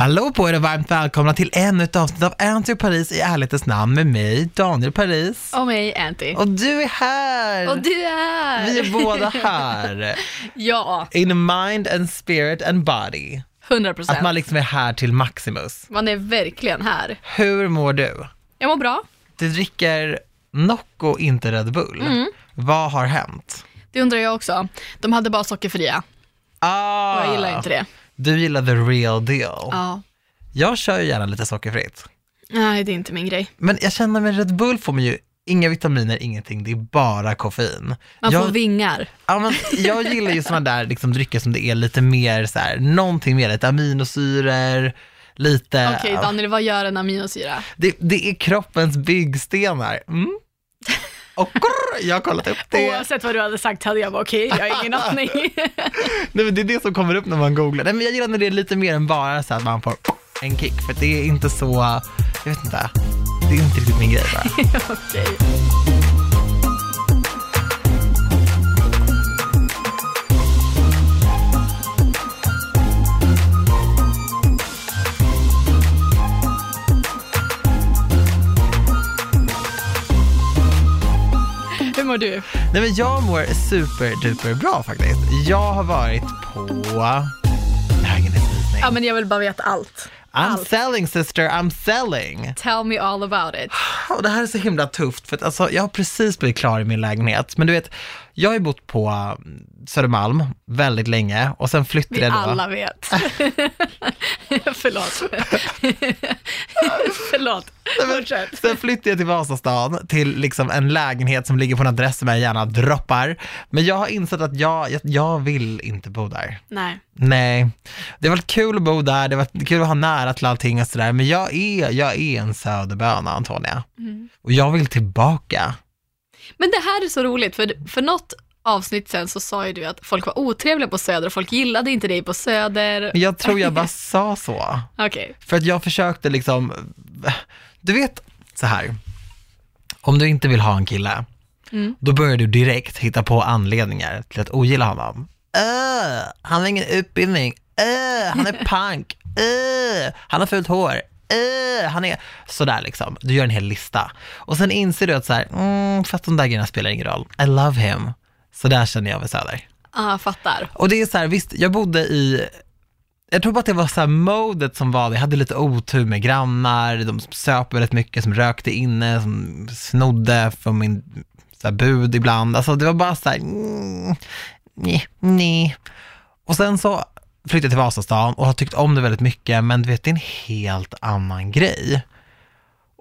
Hallå på er och varmt välkomna till ännu ett avsnitt av Anty Paris i ärlighetens namn med mig, Daniel Paris. Och mig, Anty. Och du är här! Och du är här! Vi är båda här. ja, In mind and spirit and body. 100 Att procent. man liksom är här till maximus. Man är verkligen här. Hur mår du? Jag mår bra. Du dricker Nocco, inte Red Bull. Mm. Vad har hänt? Det undrar jag också. De hade bara sockerfria Ah, och jag gillar inte det. Du gillar the real deal. Ja. Jag kör ju gärna lite sockerfritt. Nej, det är inte min grej. Men jag känner med Red Bull får man ju inga vitaminer, ingenting. Det är bara koffein. Man jag, får vingar. ja, men jag gillar ju sådana där liksom, drycker som det är lite mer så här, någonting mer, lite aminosyror, lite... Okej, Daniel, vad gör en aminosyra? det, det är kroppens byggstenar. Mm. Och grrr, jag har kollat upp det. Oavsett vad du hade sagt hade jag bara okej, jag har ingen aning. Nej, men det är det som kommer upp när man googlar. Nej, men jag gillar när det är lite mer än bara så att man får en kick, för det är inte så, jag vet inte, det är inte riktigt min grej bara. okej. Hur mår du? Nej men jag mår superduper bra faktiskt. Jag har varit på lägenhetsvisning. Ja, men jag vill bara veta allt. I'm allt. selling sister, I'm selling. Tell me all about it. Och det här är så himla tufft för att alltså, jag har precis blivit klar i min lägenhet. Men du vet, jag har ju bott på mm, Södermalm väldigt länge och sen flyttade jag då. alla vet. Förlåt. Förlåt. Fortsätt. Sen flyttade jag till Vasastan till liksom en lägenhet som ligger på en adress som jag gärna droppar. Men jag har insett att jag, jag, jag vill inte bo där. Nej. Nej, det har varit kul att bo där, det har varit kul att ha nära till allting och sådär, men jag är, jag är en söderböna Antonia. Och jag vill tillbaka. Men det här är så roligt, för, för något avsnitt sen så sa ju du att folk var otrevliga på Söder och folk gillade inte dig på Söder. Jag tror jag bara sa så. Okej. För att jag försökte liksom, du vet så här. om du inte vill ha en kille, Mm. då börjar du direkt hitta på anledningar till att ogilla honom. Öh, han har ingen utbildning, Öh, han är punk, Öh, han har fult hår, Öh, han är sådär liksom. Du gör en hel lista. Och sen inser du att så här, mm, fast de där grejerna spelar ingen roll. I love him. Så där känner jag med Söder. Ah, fattar. Och det är så här, visst, jag bodde i, jag tror bara att det var så här modet som var. Jag hade lite otur med grannar, de söp väldigt mycket, som rökte inne, som snodde från min så här, bud ibland. Alltså det var bara så här, mm, nej, nej. Och sen så flyttade till Vasastan och har tyckt om det väldigt mycket, men du vet, det är en helt annan grej.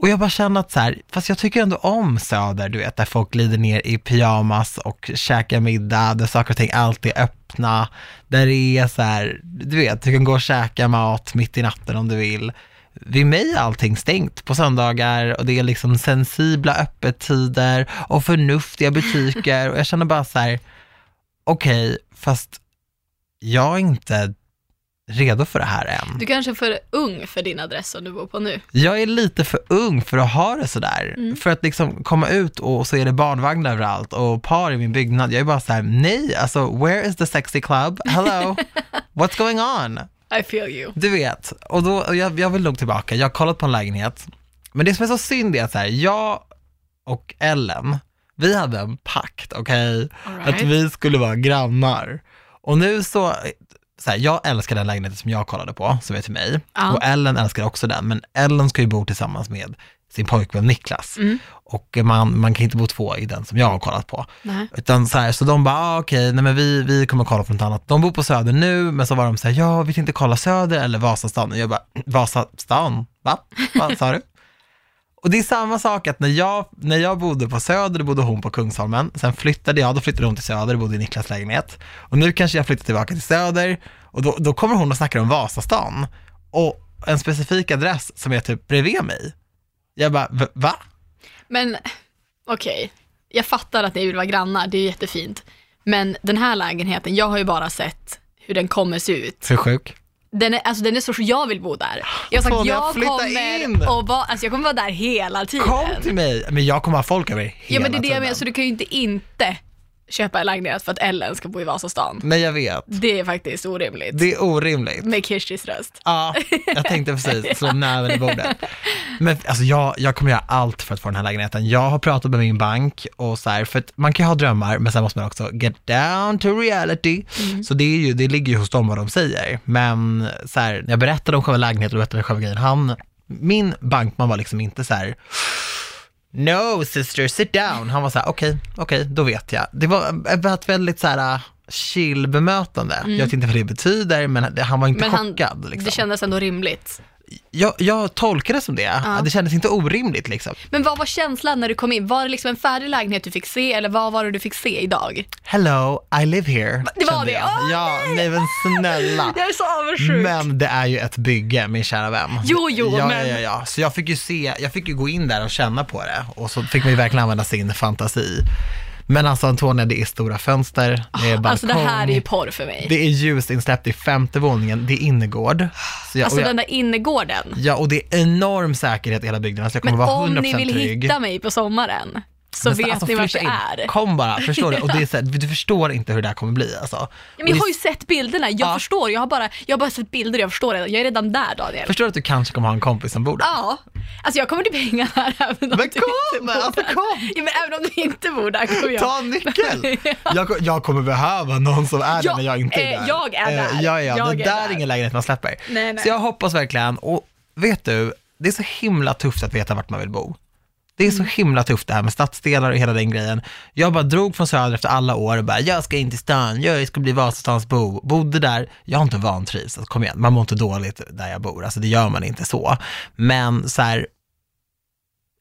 Och jag bara känner att så här, fast jag tycker ändå om Söder, du vet, där folk glider ner i pyjamas och käkar middag, där saker och ting alltid är öppna, där det är så här, du vet, du kan gå och käka mat mitt i natten om du vill. Vid mig är allting stängt på söndagar och det är liksom sensibla öppettider och förnuftiga butiker och jag känner bara så här, okej, fast jag är inte redo för det här än. Du kanske är för ung för din adress som du bor på nu. Jag är lite för ung för att ha det sådär. Mm. För att liksom komma ut och så är det barnvagnar överallt och par i min byggnad. Jag är bara så här: nej, alltså where is the sexy club? Hello? What's going on? I feel you. Du vet, och då, och jag, jag vill nog tillbaka. Jag har kollat på en lägenhet. Men det som är så synd är att så här, jag och Ellen, vi hade en pakt, okej? Att right. vi skulle vara grannar. Och nu så, så här, jag älskar den lägenheten som jag kollade på, som är till mig. Ja. Och Ellen älskar också den, men Ellen ska ju bo tillsammans med sin pojkvän Niklas. Mm. Och man, man kan inte bo två i den som jag har kollat på. Nej. Utan så, här, så de bara, ah, okej, nej men vi, vi kommer kolla på något annat. De bor på Söder nu, men så var de så här, ja, vi tänkte kolla Söder eller Vasastan. Och jag bara, Vasastan? Va? Vad sa du? Och det är samma sak att när jag, när jag bodde på Söder, bodde hon på Kungsholmen. Sen flyttade jag, då flyttade hon till Söder och bodde i Niklas lägenhet. Och nu kanske jag flyttar tillbaka till Söder och då, då kommer hon och snackar om Vasastan. Och en specifik adress som är typ bredvid mig. Jag bara, "V- va? Men okej, jag fattar att ni vill vara grannar, det är jättefint. Men den här lägenheten, jag har ju bara sett hur den kommer se ut. Hur sjuk? Den är, alltså den är så jag vill bo där. Jag har sagt Sonja, jag flytta kommer in! och vara, alltså jag kommer vara där hela tiden. Kom till mig! Men jag kommer ha folk över hela Ja men det är det jag tiden. menar, så du kan ju inte inte köpa en lägenhet för att Ellen ska bo i Vasastan. Nej, jag vet. Det är faktiskt orimligt. Det är orimligt. Med Kirstys röst. Ja, jag tänkte precis slå näven i bordet. Men alltså jag, jag kommer göra allt för att få den här lägenheten. Jag har pratat med min bank och så här, för att man kan ju ha drömmar, men sen måste man också get down to reality. Så det, är ju, det ligger ju hos dem vad de säger. Men så här, när jag berättade om själva lägenheten och berättade om själva grejen, han, min bankman var liksom inte så här, No sister, sit down. Han var så här, okej, okej, då vet jag. Det var ett väldigt så här chill bemötande. Jag vet inte vad det betyder, men han var inte Men han, chockad. liksom. det kändes ändå rimligt. Jag, jag tolkar det som det. Det kändes inte orimligt liksom. Men vad var känslan när du kom in? Var det liksom en färdig lägenhet du fick se eller vad var det du fick se idag? Hello, I live here. Det var det? Åh, ja, nej men snälla. Jag är så avundsjuk. Men det är ju ett bygge, min kära vän. Jo, jo, ja, men- Ja, ja, ja. Så jag fick ju se, jag fick ju gå in där och känna på det och så fick man ju verkligen använda sin fantasi. Men alltså Antonia, det är stora fönster, det är balkong, Alltså det här är ju porr för mig. det är ljusinsläppt i femte våningen, det är innergård. Så jag, alltså jag, den där innergården. Ja, och det är enorm säkerhet i hela byggnaden, så jag kommer Men vara om 100% ni vill trygg. hitta mig på sommaren så Men vet alltså, ni vart det in. är. Kom bara, förstår du? Och det är så här, du förstår inte hur det här kommer bli alltså. Ja, men jag det- har ju sett bilderna, jag Ja. förstår. Jag har, bara, jag har bara sett bilder, jag förstår redan. Jag är redan där Daniel. Förstår du att du kanske kommer ha en kompis som bor där? Ja, alltså jag kommer till pengarna här även om Men du inte kom, bor alltså där. kom! Ja, men även om du inte bor där kommer jag. Ta en nyckel! Jag, jag kommer behöva någon som är där när jag inte är eh, där. jag är Eh, där. Ja, ja, Jag det är där är ingen lägenhet man släpper. Nej, nej. Så jag hoppas verkligen, och vet du, det är så himla tufft att veta vart man vill bo. Det är så Mm. himla tufft det här med stadsdelar och hela den grejen. Jag bara drog från Söder efter alla år och bara, jag ska in till stan, jag ska bli Vasastansbo. Bodde där, jag har inte vantrivts, alltså, kom igen, man mår inte dåligt där jag bor, alltså det gör man inte så. Men så här,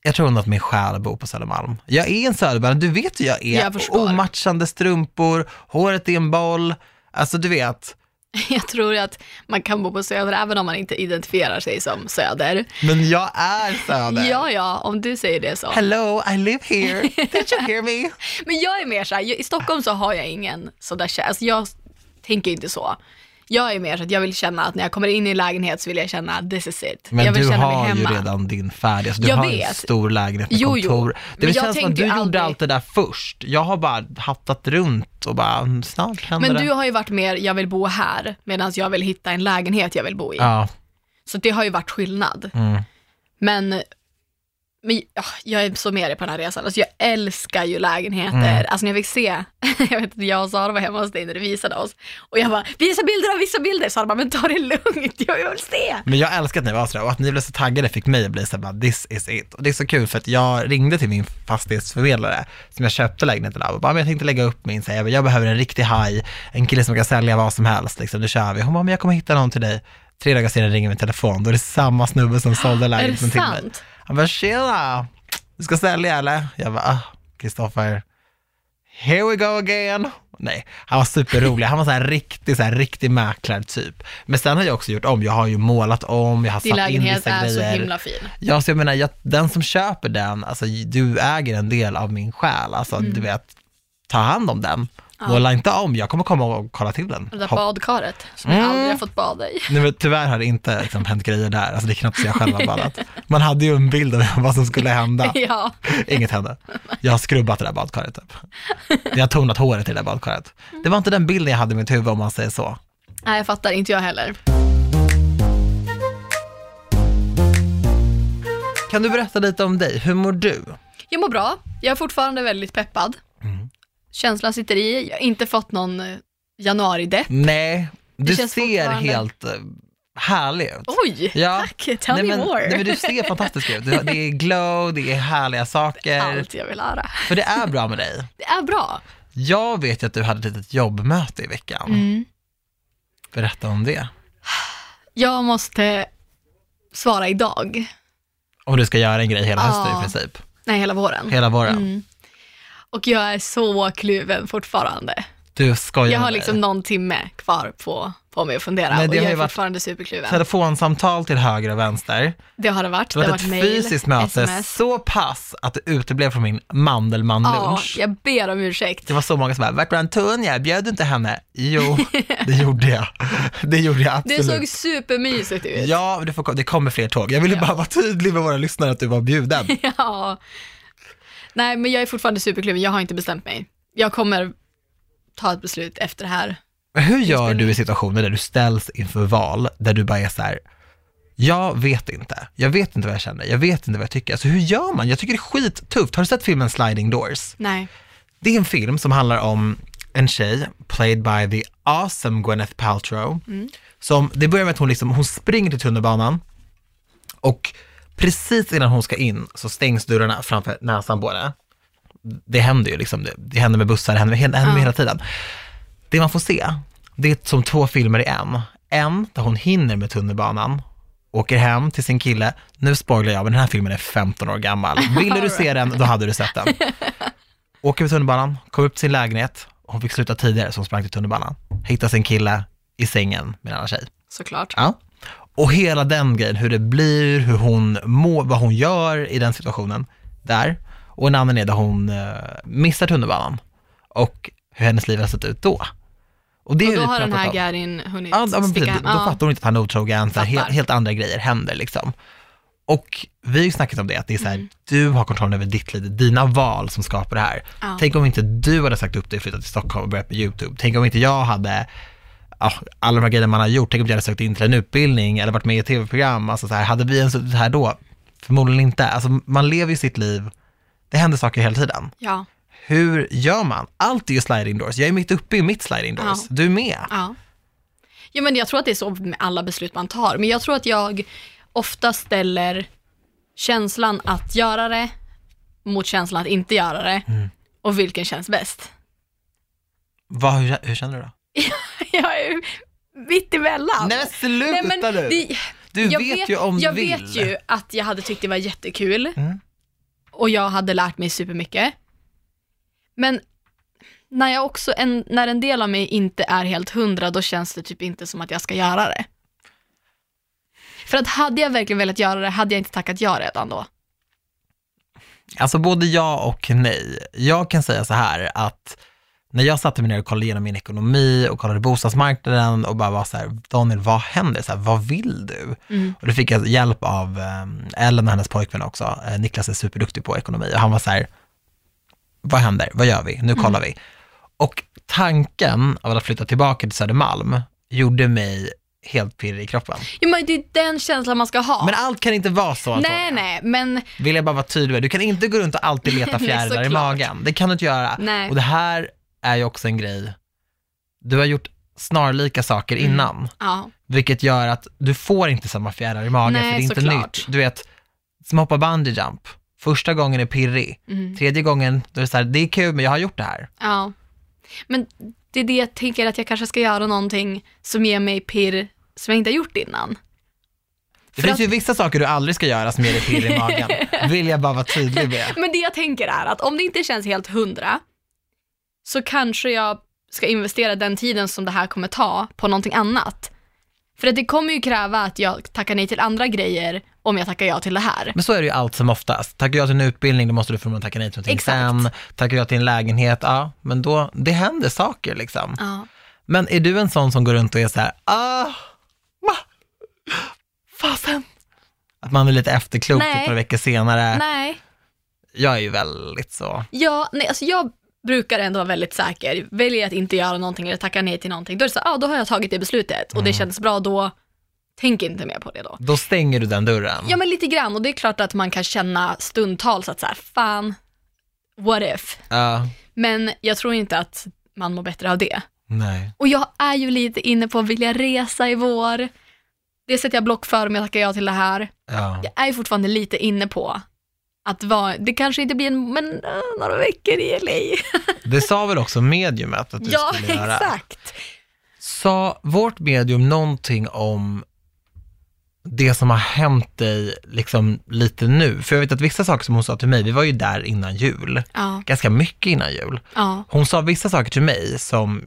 jag tror ändå att min själ bor på Södermalm. Jag är en södermalm, du vet hur jag är. Jag förstår. Omatchande strumpor, håret i en boll, alltså du vet. Jag tror att man kan bo på Söder även om man inte identifierar sig som Söder. Men jag är söder. Ja, ja, om du säger det så. Hello, I live here. Did you hear me? Men jag är mer så här, i Stockholm så har jag ingen sådär kä- alltså jag tänker inte så. Jag är mer så att jag vill känna att när jag kommer in i en lägenhet så vill jag känna this is it. Men jag vill du känna har ju redan din färdiga, så du Jag har en vet. stor lägenhet med Jo, jo. kontor. Det Men känns som att du ju gjorde aldrig- allt det där först. Jag har bara hattat runt och bara, mm, snart händer Men det. du har ju varit mer, jag vill bo här, medan jag vill hitta en lägenhet jag vill bo i. Ja, Så det har ju varit skillnad. mm. Men, men ja, jag är så med dig på den här resan. Alltså jag älskar ju lägenheter. Mm. Alltså när jag fick se, jag vet att jag och Sara var hemma hos dig när du visade oss. Och jag bara, visa bilder av vissa bilder. Sara bara, men ta det lugnt, jag vill se. Men jag älskar att ni var sådär och att ni blev så taggade fick mig att bli såhär, bara, this is it. Och det är så kul för att jag ringde till min fastighetsförmedlare som jag köpte lägenheten av och bara, men jag tänkte lägga upp min, så jag, jag behöver en riktig haj, en kille som kan sälja vad som helst, liksom, nu kör vi. Hon bara, men jag kommer hitta någon till dig. Tre dagar senare ringer min telefon, då är det samma snubbe som sålde lägenheten till mig. Han bara, tjena, du ska sälja eller? Jag bara, ah, Kristoffer, here we go again. Nej, han var superrolig. Han var så här riktig, så här riktig mäklare typ. Men sen har jag också gjort om, jag har ju målat om, jag har Din satt in lägenhet vissa är så grejer. himla fin. Ja, så jag menar, jag, den som köper den, alltså du äger en del av min själ, alltså Mm. du vet, ta hand om den. Måla inte om, jag kommer komma och kolla till den. Det där Hopp- badkaret som jag Mm. aldrig har fått bada i. Nej, men tyvärr har det inte liksom, hänt grejer där, alltså det är knappt så jag själv har badat. Man hade ju en bild av vad som skulle hända. Ja, Inget hände. Jag har skrubbat det där badkaret typ. Jag har tonat håret i det där badkaret. Det var inte den bilden jag hade i mitt huvud om man säger så. nej jag fattar, inte jag heller. Kan du berätta lite om dig? Hur mår du? Jag mår bra, jag är fortfarande väldigt peppad. Mm. Känslan sitter i, jag har inte fått någon eh, januaridepp. Nej, du känns ser helt eh, härlig ut. Oj, Ja. tack, tell nej, me men, more. nej men du ser fantastisk ut. Det är glow, det är härliga saker. Allt jag vill höra. För det är bra med dig. Det är bra. Jag vet ju att du hade ett litet jobbmöte i veckan. Mm. Berätta om det. Jag måste svara idag. Om du ska göra en grej hela hösten Ja. i princip. Nej, hela våren. Hela våren. Mm. Och jag är så kluven fortfarande. Du skojar Jag har med liksom någon timme kvar på, på mig att fundera Nej, det och har jag ju är varit- fortfarande superkluven. Telefonsamtal till höger och vänster. Det har det varit. Det har ett varit mail, fysiskt möte sms. så pass att det uteblev från min Ja, Mandelmann-lunch. jag ber om ursäkt. Det var så många som bara, vart var Antonia? Bjöd du inte henne? Jo, det gjorde jag. Det gjorde jag Det absolut. såg supermysigt ut. Ja, det, får, det kommer fler tåg. Jag ville bara vara tydlig med våra lyssnare att du var bjuden. Ja. Nej, men jag är fortfarande superkluven. Jag har inte bestämt mig. Jag kommer ta ett beslut efter det här. Men Hur gör du i situationer där du ställs inför val, där du bara är så här, jag vet inte, jag vet inte vad jag känner, jag vet inte vad jag tycker. Alltså hur gör man? Jag tycker det är skittufft. Har du sett filmen Sliding Doors? Nej. Det är en film som handlar om en tjej, played by the awesome Gwyneth Paltrow, som, det börjar med att hon, liksom, hon springer till tunnelbanan och precis innan hon ska in så stängs dörrarna framför näsan på henne. Det händer ju liksom, det, det händer med bussar, det händer, det händer Ja. hela tiden. Det man får se, det är som två filmer i en. En där hon hinner med tunnelbanan, åker hem till sin kille. Nu spoilar jag, men den här filmen är 15 år gammal. Ville du se den, då hade du sett den. Åker med tunnelbanan, kom upp till sin lägenhet. Hon fick sluta tidigare så hon sprang till tunnelbanan. Hittade sin kille i sängen med en annan tjej. Såklart. Ja. Och hela den grejen, hur det blir, hur hon mår, vad hon gör i den situationen. Där. Och en annan är där hon uh, missar tunnelbanan. Och hur hennes liv har sett ut då. Och det Och då har den här om. Garin hunnit Ja, ja men sticka hem. då Ja. fattar hon inte att han är otrogen, så här, helt, helt andra grejer händer liksom. Och vi har ju snackat om det, att det är så här, Mm. du har kontrollen över ditt liv, dina val som skapar det här. Ja. Tänk om inte du hade sagt upp dig och flyttat till Stockholm och börjat med YouTube. Tänk om inte jag hade, alla de här grejerna man har gjort, tänk om jag hade sökt in till en utbildning eller varit med i ett tv-program, alltså så här, hade vi ens suttit här då? Förmodligen inte. Alltså man lever ju sitt liv, det händer saker hela tiden. Ja. Hur gör man? Allt är ju sliding doors, jag är mitt uppe i mitt sliding doors, Ja. du är med. Ja. ja, men jag tror att det är så med alla beslut man tar. Men jag tror att jag ofta ställer känslan att göra det mot känslan att inte göra det. Mm. Och vilken känns bäst? Vad, hur, hur känner du då? jag mitt emellan. Nej sluta Nej, men nu! det, Du jag vet, ju om jag du vill. vet ju att jag hade tyckt det var jättekul Mm. och jag hade lärt mig supermycket. Men när, jag också, en, när en del av mig inte är helt hundra, då känns det typ inte som att jag ska göra det. För att hade jag verkligen velat göra det, hade jag inte tackat ja redan då. Alltså både ja och nej. Jag kan säga så här att när jag satte mig ner och kollade igenom min ekonomi och kollade bostadsmarknaden och bara var så här, Daniel, vad händer? Så här, vad vill du? Mm. Och då fick jag hjälp av eh, Ellen och hennes pojkvän också. Eh, Niklas är superduktig på ekonomi och han var så här, vad händer? Vad gör vi? Nu kollar vi. Och tanken av att flytta tillbaka till Södermalm gjorde mig helt pirrig i kroppen. Jo men det är den känslan man ska ha. Men allt kan inte vara så, Antonija. nej, nej, men vill jag bara vara tydlig med. Du kan inte gå runt och alltid leta fjärilar i magen. Det kan du inte göra. Nej. Och det här är ju också en grej, du har gjort snarlika saker Mm. innan, ja, vilket gör att du får inte samma fjärilar i magen, Nej, för det är inte såklart. nytt. Du vet, som hoppa bungee jump, första gången är pirrig, mm, tredje gången, då är det så här, det är kul men jag har gjort det här. ja. Men det är det jag tänker att jag kanske ska göra någonting som ger mig pirr som jag inte har gjort innan. Det finns att- ju vissa saker du aldrig ska göra som ger dig pirr i magen, vill jag bara vara tydlig med. Men det jag tänker är att om det inte känns helt hundra så kanske jag ska investera den tiden som det här kommer ta på någonting annat. För att det kommer ju kräva att jag tackar nej till andra grejer om jag tackar ja till det här. Men så är det ju allt som oftast. Tackar jag till en utbildning, då måste du förmodligen tacka nej till någonting Exakt. sen. Tackar jag till en lägenhet, ja, men då, det händer saker liksom. Ja. Men är du en sån som går runt och är så här, ah, va, fasen. Att man är lite efterklok Nej. ett par veckor senare. Nej, Jag är ju väldigt så. ja, nej, alltså jag brukar ändå vara väldigt säker. Väljer jag att inte göra någonting eller tacka nej till någonting, då är det så här, ah, då har jag tagit det beslutet och det känns bra då, tänk inte mer på det då. Då stänger du den dörren. Ja men lite grann och det är klart att man kan känna stundtals att så här, fan, what if? Ja, Men jag tror inte att man mår bättre av det. nej. Och jag är ju lite inne på att vilja resa i vår. Det sätter jag block för om jag tackar ja till det här. Ja. Jag är ju fortfarande lite inne på att vara, det kanske inte blir en, men äh, några veckor i LA. Det sa väl också mediumet att du ja, skulle göra? exakt. Sa vårt medium någonting om det som har hänt dig liksom lite nu? För jag vet att vissa saker som hon sa till mig, vi var ju där innan jul, Ja, ganska mycket innan jul. ja, Hon sa vissa saker till mig som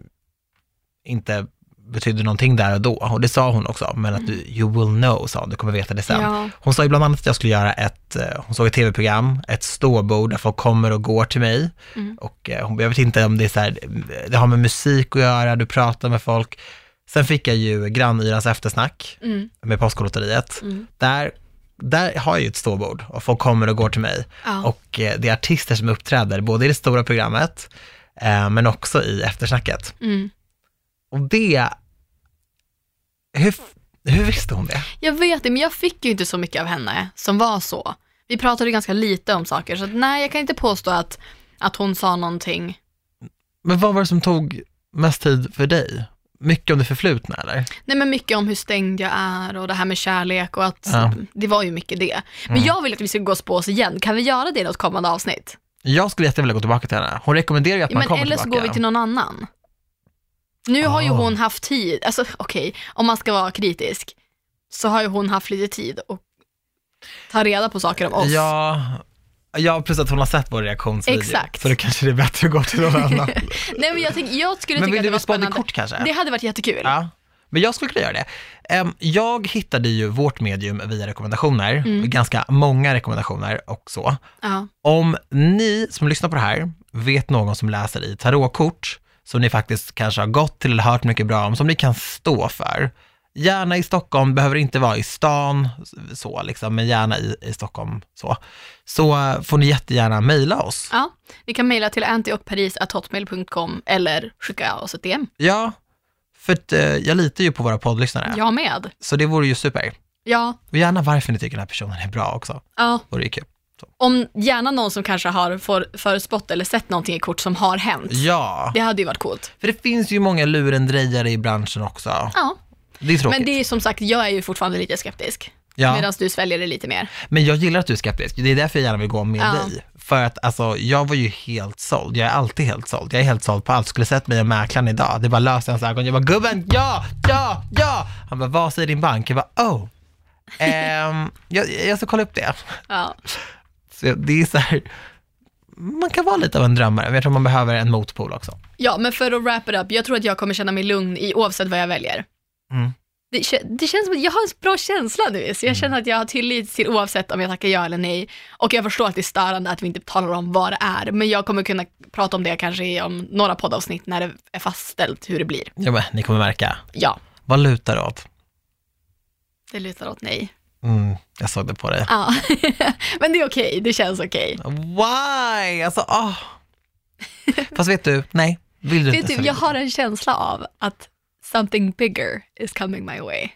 inte betydde någonting där och då, och det sa hon också, men att du, you will know, sa hon, du kommer veta det sen. ja, Hon sa ju bland annat att jag skulle göra ett, eh, hon såg ett tv-program, ett ståbord där folk kommer och går till mig. Mm. Och eh, hon, jag vet inte om det är så här, det har med musik att göra, du pratar med folk. Sen fick jag ju grannyrans eftersnack mm, med Postkodlotteriet. mm, Där, där har jag ju ett ståbord och folk kommer och går till mig. ja, Och eh, det är artister som uppträder, både i det stora programmet, men också i eftersnacket. Mm. Och det, hur, hur visste hon det? Jag vet det, men jag fick ju inte så mycket av henne som var så. Vi pratade ganska lite om saker, så att, nej, jag kan inte påstå att, att hon sa någonting. Men vad var det som tog mest tid för dig? Mycket om det förflutna eller? Nej, men mycket om hur stängd jag är och det här med kärlek och att Ja. det var ju mycket det. Men Mm. jag vill att vi ska gå på oss igen. Kan vi göra det i något kommande avsnitt? Jag skulle jättevilja gå tillbaka till henne. Hon rekommenderar ju att man men kommer eller så tillbaka. går vi till någon annan. Nu har ju Ah. hon haft tid, alltså okej, om man ska vara kritisk, så har ju hon haft lite tid att ta reda på saker om oss. Ja, ja, plus att hon har sett vår reaktionsvideo. Exakt. Så då kanske det är bättre att gå till någon annan. Nej men jag, tänk, jag skulle Men tycka vill att du det var spara spännande. kort kanske? Det hade varit jättekul. Ja, men jag skulle kunna göra det. Em, jag hittade ju vårt medium via rekommendationer, Mm. ganska många rekommendationer och så. Ja. Om ni som lyssnar på det här vet någon som läser i tarotkort, som ni faktiskt kanske har gått till eller hört mycket bra om, som ni kan stå för. Gärna i Stockholm, behöver inte vara i stan, så liksom, men gärna i, i Stockholm så. Så eh, får ni jättegärna mejla oss. ja, ni kan mejla till antiochparis.hotmail.com eller skicka oss ett DM. Ja, för att, eh, jag litar ju på våra poddlyssnare, Jag med. så det vore ju super. Ja, Och gärna varför ni tycker den här personen är bra också, ja. vore ju kul. Om gärna någon som kanske har för, förutspått eller sett någonting i kort som har hänt. Ja, Det hade ju varit coolt. för det finns ju många lurendrejare i branschen också. Ja, Det är tråkigt. men det är som sagt, jag är ju fortfarande lite skeptisk. ja. Medan du sväljer det lite mer. Men jag gillar att du är skeptisk, det är därför jag gärna vill gå med Ja. dig. För att alltså, jag var ju helt såld, jag är alltid helt såld. Jag är helt såld på allt. Skulle sett mig och mäklaren idag, det bara löste hans ögon. Jag bara, gubben, ja, ja, ja! Han bara, vad säger din bank? Jag bara, oh. Ehm, jag, jag ska kolla upp det. Ja. Så det är så här, man kan vara lite av en drömmare, men jag tror man behöver en motpol också. ja, men för att wrap it up, jag tror att jag kommer känna mig lugn i oavsett vad jag väljer. Mm. Det, det känns som att jag har en bra känsla nu, så jag känner att jag har tillit till oavsett om jag tackar ja eller nej. Och jag förstår att det är störande att vi inte talar om vad det är, men jag kommer kunna prata om det kanske om några poddavsnitt när det är fastställt hur det blir. Ja, men, ni kommer märka. Ja, Vad lutar det åt? det lutar åt nej. Mm, jag såg det på dig. Ja, men det är okej, det känns okej. Why? Alltså, ah. Fast vet du, nej, vill du Vet inte du, jag har en känsla av att something bigger is coming my way.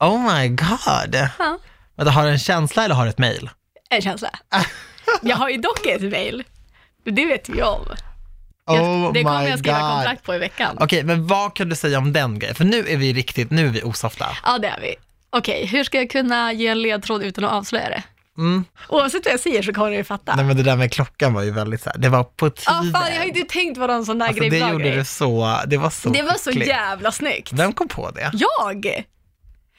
Oh my god. Ja. Vänta, har du en känsla eller har du ett mail? En känsla. Jag har ju dock ett mail. Det vet vi om. Jag, Oh det kommer jag skriva God. kontrakt på i veckan. Okej, men vad kan du säga om den grejen? För nu är vi riktigt, nu är vi osofta. Ja, det är vi. Okej, hur ska jag kunna ge en ledtråd utan att avslöja det? Mm. Oavsett vad jag säger så kommer du fatta. Nej men det där med klockan var ju väldigt så här, det var på Ja, tiden. fan, jag har inte tänkt på någon sån där alltså, grej. det gjorde grej. du så, det var så Det var så skickligt. jävla snyggt. Vem kom på det? Jag?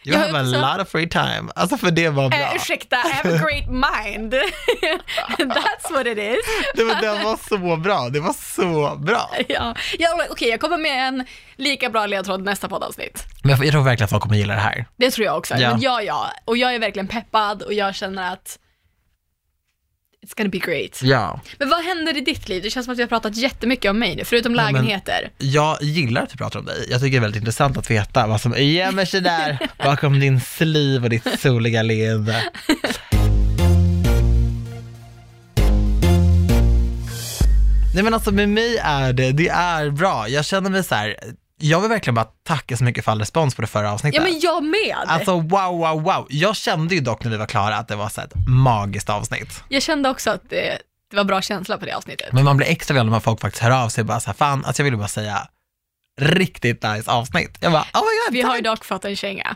You Jag have a lot of free time. Alltså för det var bra. Eh, ursäkta, I have a great mind. That's what it is. Det var, det var så bra, det var så bra. Ja, ja okej, jag kommer med en lika bra ledtråd nästa poddavsnitt. Men jag, jag tror verkligen att folk kommer gilla det här. Det tror jag också. Ja. Men ja, ja. Och jag är verkligen peppad och jag känner att it's gonna be great. Ja. Men vad händer i ditt liv? Det känns som att vi har pratat jättemycket om mig nu, förutom men- lägenheter. Jag gillar att du pratar om dig. Jag tycker det är väldigt intressant att veta vad som gömmer sig där bakom din sliv och ditt soliga leende. Nej men alltså med mig är det, det är bra. Jag känner mig så här. Jag vill verkligen bara tacka så mycket för all respons på det förra avsnittet. Ja, men jag med. Alltså wow, wow, wow. Jag kände ju dock när vi var klara att det var så ett magiskt avsnitt. Jag kände också att det, det var bra känsla på det avsnittet. Men man blir extra glad när folk faktiskt hör av sig och bara så här, fan, alltså jag vill bara säga, riktigt nice avsnitt. Jag bara, oh my god, Vi har tack. ju dock fått en känga.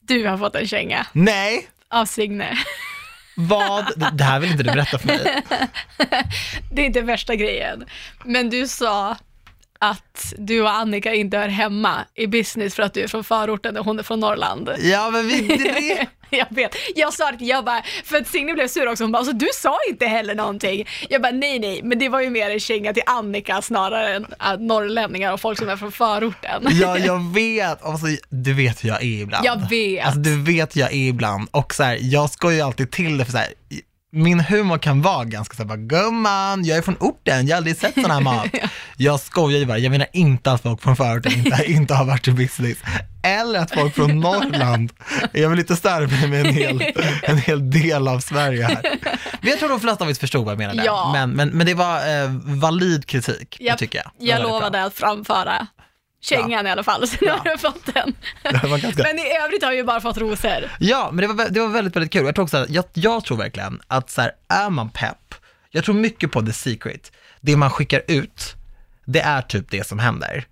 Du har fått en känga Nej, av Signe. vad? Det- Det här vill inte du berätta för mig. Det är inte värsta grejen. Men du sa att du och Annika inte hör hemma i business för att du är från förorten och hon är från Norrland. Ja, men vi, det, jag vet. Jag sa det, jag bara, för att Signe blev sur också, hon bara, alltså du sa inte heller någonting. Jag bara, nej nej, men det var ju mer en känga till Annika snarare än äh, norrlänningar och folk som är från förorten. ja, jag vet. Alltså, du vet hur jag är ibland. Jag vet. Alltså, du vet hur jag är ibland. Och så här, jag skojar ju alltid till det för så här, min humor kan vara ganska så här, bara, gumman, jag är från orten, jag har aldrig sett sån här mat. Jag skojar ju bara, jag menar inte att folk från förorten inte, inte har varit i business. Eller att folk från Norrland, jag vill inte störa mig med en hel, en hel del av Sverige här. Men jag tror de flesta av oss förstod vad jag menade. Ja. Men, men, men det var eh, valid kritik, Japp, tycker jag. Jag bra. lovade att framföra kängan i alla fall, så nu Ja. har du fått den. Ganska... Men i övrigt har vi ju bara fått rosor. Ja, men det var, det var väldigt, väldigt kul. Jag tror, också, att- jag, jag tror verkligen att så här, är man pepp, jag tror mycket på the secret. Det man skickar ut, det är typ det som händer.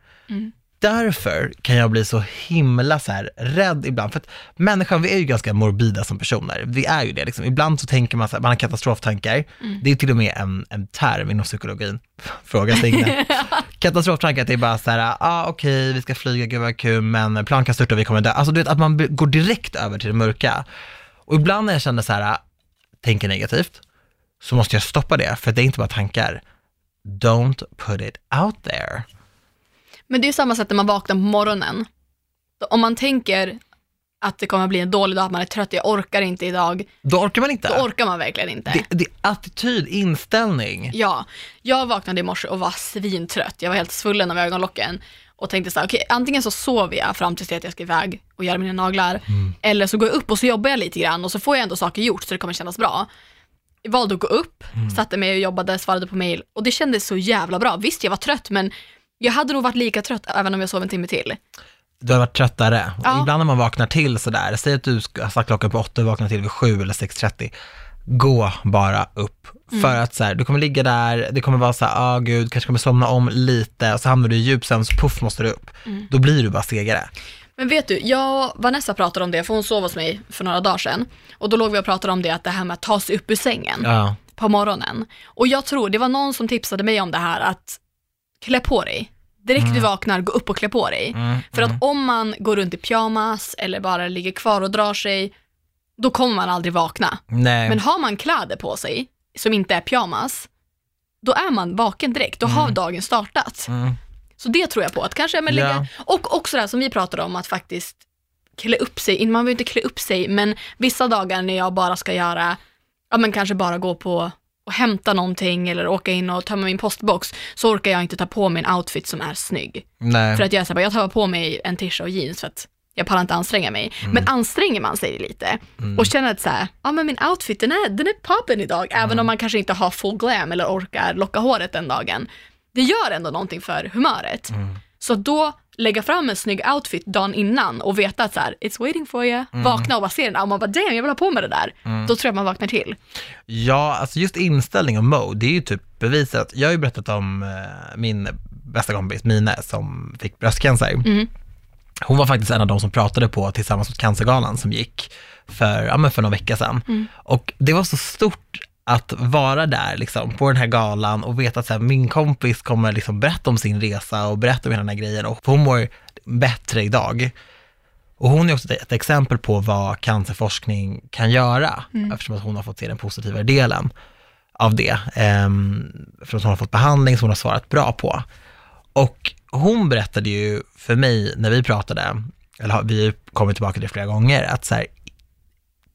Därför kan jag bli så himla så här rädd ibland, för att människan, vi är ju ganska morbida som personer. Vi är ju det liksom. Ibland så tänker man så här, man har katastroftankar. Det är till och med en, en term inom psykologin. Fråga Signe. Katastroftankar, det är bara så här, ah, okej, vi ska flyga, gud vad kul, men plan kan störta och vi kommer dö. Alltså du vet, att man går direkt över till det mörka. Och ibland när jag känner så här, tänker negativt, så måste jag stoppa det, för det är inte bara tankar. Don't put it out there. Men det är samma sätt när man vaknar på morgonen. Om man tänker att det kommer att bli en dålig dag, att man är trött, jag orkar inte idag, Då orkar man inte. då orkar man verkligen inte. det, det är attityd, inställning. Ja, jag vaknade i morse och var svintrött. Jag var helt svullen av ögonlocken och tänkte så här, okej, antingen så sover jag fram tills det att jag ska iväg och göra mina naglar, eller så går jag upp och så jobbar jag lite grann och så får jag ändå saker gjort så det kommer kännas bra. Jag valde att gå upp, satte mig och jobbade, svarade på mail och det kändes så jävla bra. Visst, jag var trött, men jag hade nog varit lika trött även om jag sov en timme till. Du har varit tröttare. Ja. Ibland när man vaknar till sådär, säg att du ska ha satt klockan på åtta och vaknar till vid sju eller 6.30. Gå bara upp. För att så här, du kommer ligga där, det kommer vara så här, ah gud, kanske kommer somna om lite, och så hamnar du i djupsömn, så puff måste du upp. Då blir du bara segare. Men vet du, jag och Vanessa pratade om det, för hon sov hos mig för några dagar sedan. Och då låg vi och pratade om det, att det här med att ta sig upp ur sängen. Ja. på morgonen. Och jag tror, det var någon som tipsade mig om det här att klä på dig. Direkt du vaknar, gå upp och klä på dig. Mm, För att om man går runt i pyjamas eller bara ligger kvar och drar sig, då kommer man aldrig vakna. Nej. Men har man kläder på sig som inte är pyjamas, då är man vaken direkt. Då har dagen startat. Mm. Så det tror jag på, att kanske men lägga, och också det här som vi pratade om, att faktiskt klä upp sig. Man behöver inte klä upp sig, men vissa dagar när jag bara ska göra, ja men kanske bara gå på och hämta någonting eller åka in och tömma min postbox, så orkar jag inte ta på mig en outfit som är snygg. Nej. För att jag är så här, bara, jag tar på mig en t-shirt och jeans för att jag pallar inte anstränga mig. Men anstränger man sig lite och känner att så här, ja men min outfit den är, den är poppen idag, även om man kanske inte har full glam eller orkar locka håret den dagen. Det gör ändå någonting för humöret. Så då lägga fram en snygg outfit dagen innan och veta att så här, it's waiting for you, vakna och bara se den och man bara damn jag vill ha på mig det där. Då tror jag man vaknar till. Ja, alltså just inställning och mode, det är ju typ bevisat. Jag har ju berättat om eh, min bästa kompis Mine som fick bröstcancer. Mm. Hon var faktiskt en av de som pratade på Tillsammans mot cancergalan som gick för, ja, men för någon vecka sedan. Mm. Och det var så stort att vara där liksom, på den här galan och veta att så här, min kompis kommer liksom berätta om sin resa och berätta om hela den här grejen och hon mår bättre idag. Och hon är också ett exempel på vad cancerforskning kan göra, eftersom att hon har fått se den positiva delen av det. För att hon har fått behandling som hon har svarat bra på. Och hon berättade ju för mig när vi pratade, eller har- vi kommer tillbaka till det flera gånger, att så här,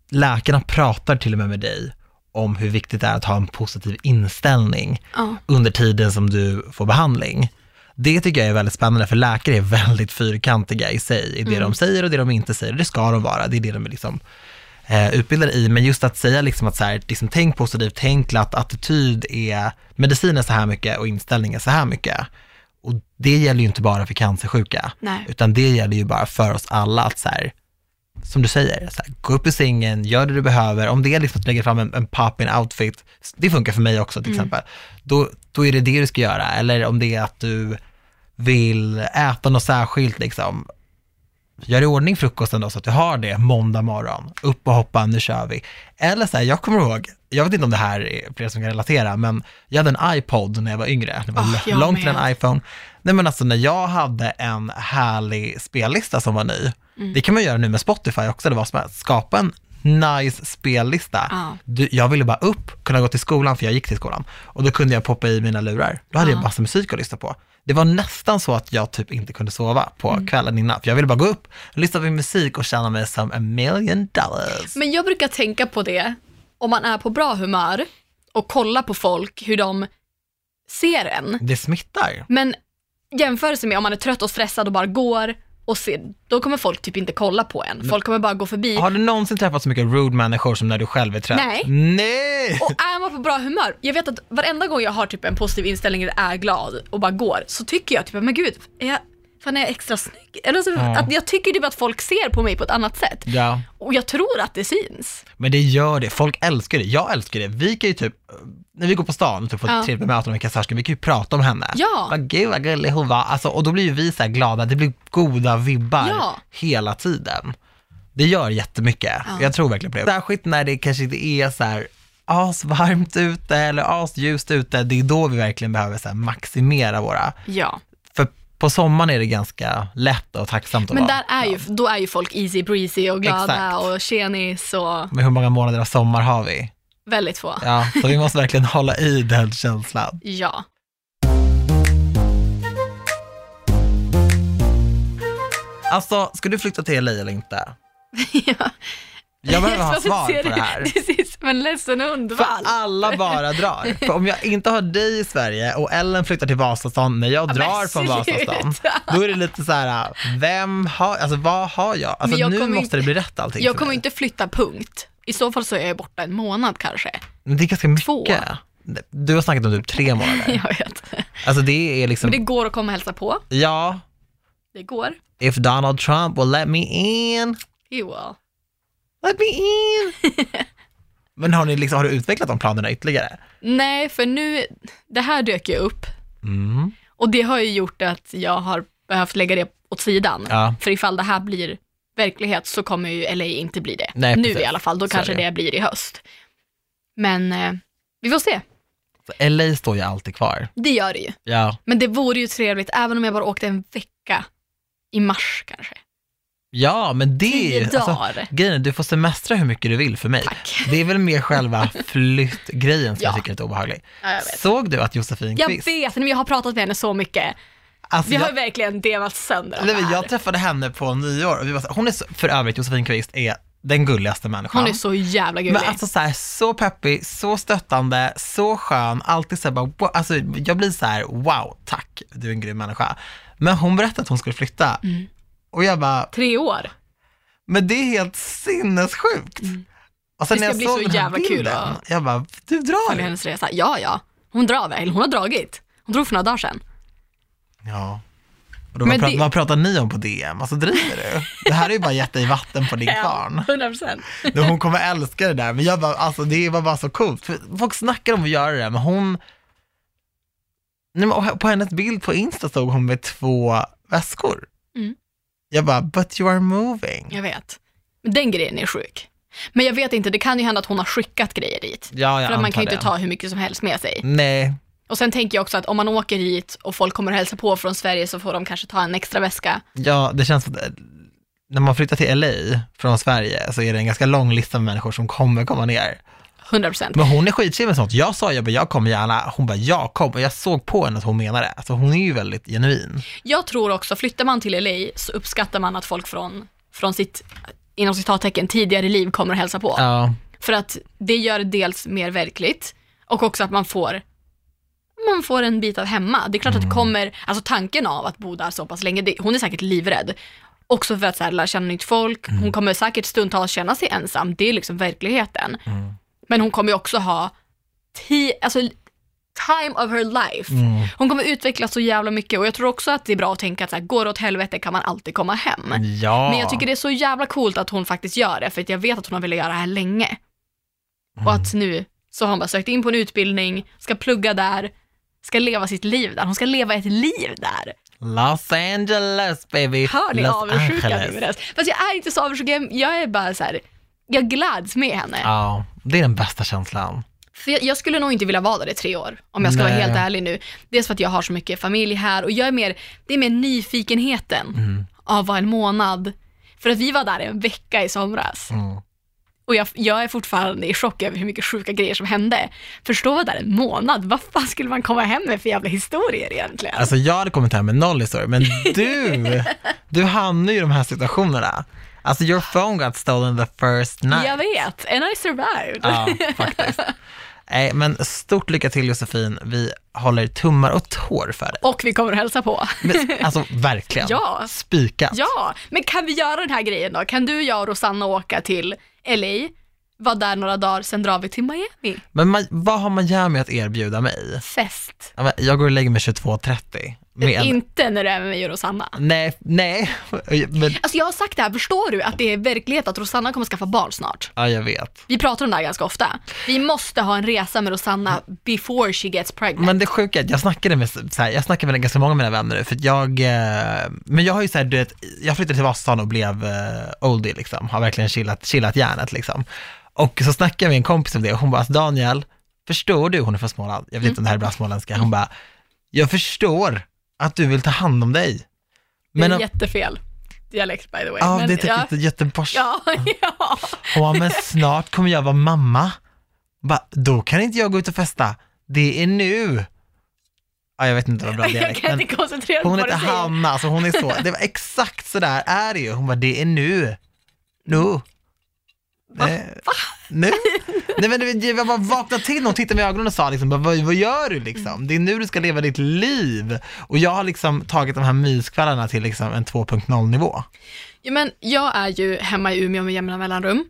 läkarna pratar till och med med dig om hur viktigt det är att ha en positiv inställning Ja. under tiden som du får behandling. Det tycker jag är väldigt spännande, för läkare är väldigt fyrkantiga i sig, i det de säger och det de inte säger. Det ska de vara, det är det de är liksom, eh, utbildade i. Men just att säga liksom att så här, liksom, tänk positivt, tänk att attityd är, medicin är så här mycket och inställning är så här mycket. Och det gäller ju inte bara för cancersjuka, Nej. utan det gäller ju bara för oss alla att så här, som du säger, så här, gå upp i sängen, gör det du behöver. Om det är liksom att lägga fram en, en pop-in outfit, det funkar för mig också till exempel, då, då är det det du ska göra. Eller om det är att du vill äta något särskilt, liksom, gör i ordning frukosten då så att du har det måndag morgon. Upp och hoppa, nu kör vi. Eller så här, jag kommer ihåg, jag vet inte om det här är fler som kan relatera, men jag hade en iPod när jag var yngre. Det var jag långt till en med. iPhone. Nej men alltså när jag hade en härlig spellista som var ny, det kan man göra nu med Spotify också, det var som att skapa en nice spellista. Ja. Du, jag ville bara upp, kunna gå till skolan, för jag gick till skolan. Och då kunde jag poppa i mina lurar. Då hade Ja. jag massa musik att lyssna på. Det var nästan så att jag typ inte kunde sova på Mm. kvällen innan, för jag ville bara gå upp, lyssna på min musik och känna mig som a million dollars. Men jag brukar tänka på det om man är på bra humör och kollar på folk, hur de ser en. Det smittar. Men jämförelse med om man är trött och stressad och bara går och ser, då kommer folk typ inte kolla på en. Folk kommer bara gå förbi. Har du någonsin träffat så mycket rude människor som när du själv är trött? Nej. Nej! Och är man på bra humör, jag vet att varenda gång jag har typ en positiv inställning eller är glad och bara går, så tycker jag typ, men gud, är jag, fan är jag extra snygg? Eller så, Ja. att jag tycker typ att folk ser på mig på ett annat sätt. Ja, Och jag tror att det syns. men det gör det. Folk älskar det. Jag älskar det. Vi kan ju typ, när vi går på stan och typ får Ja. ett trevligt möte med kassörskan, vi kan ju prata om henne. Ja. Vad gud vad gullig hon var. Alltså, och då blir ju vi så här glada, det blir goda vibbar Ja. hela tiden. Det gör jättemycket. Ja. Jag tror verkligen på det. Särskilt när det kanske inte är så här asvarmt ute eller asljust ute, det är då vi verkligen behöver så här maximera våra, Ja. för på sommaren är det ganska lätt och tacksamt att Men vara. där är ju, då är ju folk easy breezy och glada Exakt. och tjenis och Men hur många månader av sommar har vi? Väldigt få. Ja, så vi måste verkligen hålla i den känslan. Ja. Alltså, ska du flytta till LA eller inte? ja. Jag behöver ha svar på det här. Du ser som en ledsen För hundvalp. alla bara drar. För om jag inte har dig i Sverige och Ellen flyttar till Vasastan när jag drar från. Vasastan, då är det lite så här, vem har, alltså vad har jag? Alltså nu måste inte- det bli rätt allting Jag för kommer mig. inte flytta punkt. I så fall så är jag borta en månad kanske. Men det är ganska mycket. Två. Du har snackat om typ tre månader. Jag vet. Alltså det är liksom, Men det går att komma och hälsa på. ja, Det går. if Donald Trump will let me in, You will. let me in. Men har ni liksom, har du utvecklat de planerna ytterligare? Nej, för nu, det här dök ju upp Mm. och det har ju gjort att jag har behövt lägga det åt sidan. Ja. För ifall det här blir verklighet så kommer ju LA inte bli det. Nej, nu precis. i alla fall, då Så kanske det. det blir i höst. Men eh, vi får se. Så LA står ju alltid kvar. Det gör det ju. Ja. Men det vore ju trevligt även om jag bara åkte en vecka i mars kanske. Ja, men det är ju, alltså, grejen du får semestra hur mycket du vill för mig. Tack. Det är väl mer själva flyttgrejen som jag Ja. tycker är lite obehaglig. Ja, jag. Såg du att Josefin Jag Kvist, vet, men jag har pratat med henne så mycket. Alltså, Vi har jag, verkligen delat sönder nej, men jag träffade henne på nyår och vi var så, hon är så, för övrigt Josefin Kvist är den gulligaste människan. Hon är så jävla gullig. Men alltså så, här, så peppig, så stöttande, så skön, alltid så här, bara, wow, alltså jag blir så här, wow, tack, du är en grym människa. Men hon berättade att hon skulle flytta Mm. och jag bara, Tre år. men det är helt sinnessjukt. Och sen Mm. Det ska jag bli så jävla kul bilden, att- jag bara, du drar? Följa hennes resa. Ja, ja. Hon drar väl. Hon har dragit. Hon drog för några dagar sedan. Ja. Och då, vad, det- pratar, vad pratar ni om på DM? Alltså driver du? Det här är ju bara gett dig vatten på din kvarn. 100 procent. Hon kommer älska det där, men jag bara, alltså det var bara så coolt. För folk snackar om att göra det, men hon... Nej, men på hennes bild på Insta stod hon med två väskor. Mm. Jag bara, but you are moving. Jag vet. Den grejen är sjuk. Men jag vet inte, det kan ju hända att hon har skickat grejer dit. Ja, jag För att man kan ju det. inte ta hur mycket som helst med sig. Nej, Och sen tänker jag också att om man åker hit och folk kommer och hälsa på från Sverige så får de kanske ta en extra väska. ja, det känns som att eh, när man flyttar till LA från Sverige så är det en ganska lång lista med människor som kommer komma ner. 100 procent. Men hon är skitchill med sånt. Jag sa, jag bara, jag kommer gärna. Hon bara, jag kommer. Och jag såg på henne att hon menade det. Alltså hon är ju väldigt genuin. Jag tror också, flyttar man till LA så uppskattar man att folk från, från sitt, inom citattecken, tidigare liv kommer och hälsa på. Ja, För att det gör det dels mer verkligt och också att man får man får en bit av hemma. Det är klart att det kommer, alltså tanken av att bo där så pass länge, det, hon är säkert livrädd. Också för att så här, lära känna nytt folk, hon kommer säkert stundtals känna sig ensam, det är liksom verkligheten. Men hon kommer ju också ha ti, alltså, time of her life. Hon kommer utvecklas så jävla mycket och jag tror också att det är bra att tänka att så här, går det åt helvete kan man alltid komma hem. ja. Men jag tycker det är så jävla coolt att hon faktiskt gör det, för att jag vet att hon har velat göra det här länge. Och att nu så har hon bara sökt in på en utbildning, ska plugga där, ska leva sitt liv där. Hon ska leva ett liv där. Los Angeles baby. Hör ni Los avundsjuka Angeles. nu? Fast jag är inte så avundsjuk, jag- är bara så här, jag gläds med henne. Ja, det är den bästa känslan. För jag, jag skulle nog inte vilja vara där i tre år, om jag ska vara Nej. helt ärlig nu. Dels för att jag har så mycket familj här och jag är mer, det är mer nyfikenheten Mm. av vad en månad. För att vi var där en vecka i somras. Mm. Och jag, jag är fortfarande i chock över hur mycket sjuka grejer som hände. Förstå vad där en månad, vad fan skulle man komma hem med för jävla historier egentligen? Alltså jag hade kommit hem med noll historia, men du, du hamnar ju i de här situationerna. Alltså your phone got stolen the first night. Jag vet, and I survived. Ja, faktiskt. Nej, men stort lycka till Josefin. Vi håller tummar och tår för dig. Och vi kommer att hälsa på. Men, alltså verkligen. Ja. Spikat. Ja, men kan vi göra den här grejen då? Kan du, jag och Rosanna åka till LA, vara där några dagar, sen drar vi till Miami? Men man, vad har Miami att erbjuda mig? Fest. Ja, men Jag går och lägger mig 22.30. Med en, Inte när du är med mig och Rosanna. nej, nej, men, Alltså jag har sagt det här, förstår du att det är verklighet att Rosanna kommer skaffa barn snart? ja jag vet. Vi pratar om det här ganska ofta. Vi måste ha en resa med Rosanna before she gets pregnant. Men det sjuka är att jag snackade med, så här, jag snackade med ganska många av mina vänner nu, för att jag, eh, men jag har ju så här, du vet, jag flyttade till Vasastan och blev eh, oldie liksom, har verkligen chillat, chillat hjärnet liksom. Och så snackade jag med en kompis om det och hon bara, alltså, Daniel, förstår du, hon är från Småland, jag vet inte om det här är bra småländska, hon bara, jag förstår att du vill ta hand om dig. det Men, är om- jättefel dialekt by the way. ja, men, det är ja, Göteborgs, ja, ja. bara, men snart kommer jag vara mamma. Bara, då kan inte jag gå ut och festa, det är nu. Ja, jag vet inte vad bra Jag dialekt, kan men inte koncentrera hon heter. Hanna, alltså hon är så, det var exakt så där är det ju. Hon bara, det är nu. Nu. Va? Eh, Nu? Nej men jag bara vaknade till och tittade mig i ögonen och sa liksom, vad, vad gör du liksom? Det är nu du ska leva ditt liv. Och jag har liksom tagit de här myskvällarna till liksom en 2.0 nivå. Ja, men jag är ju hemma i Umeå med jämna mellanrum.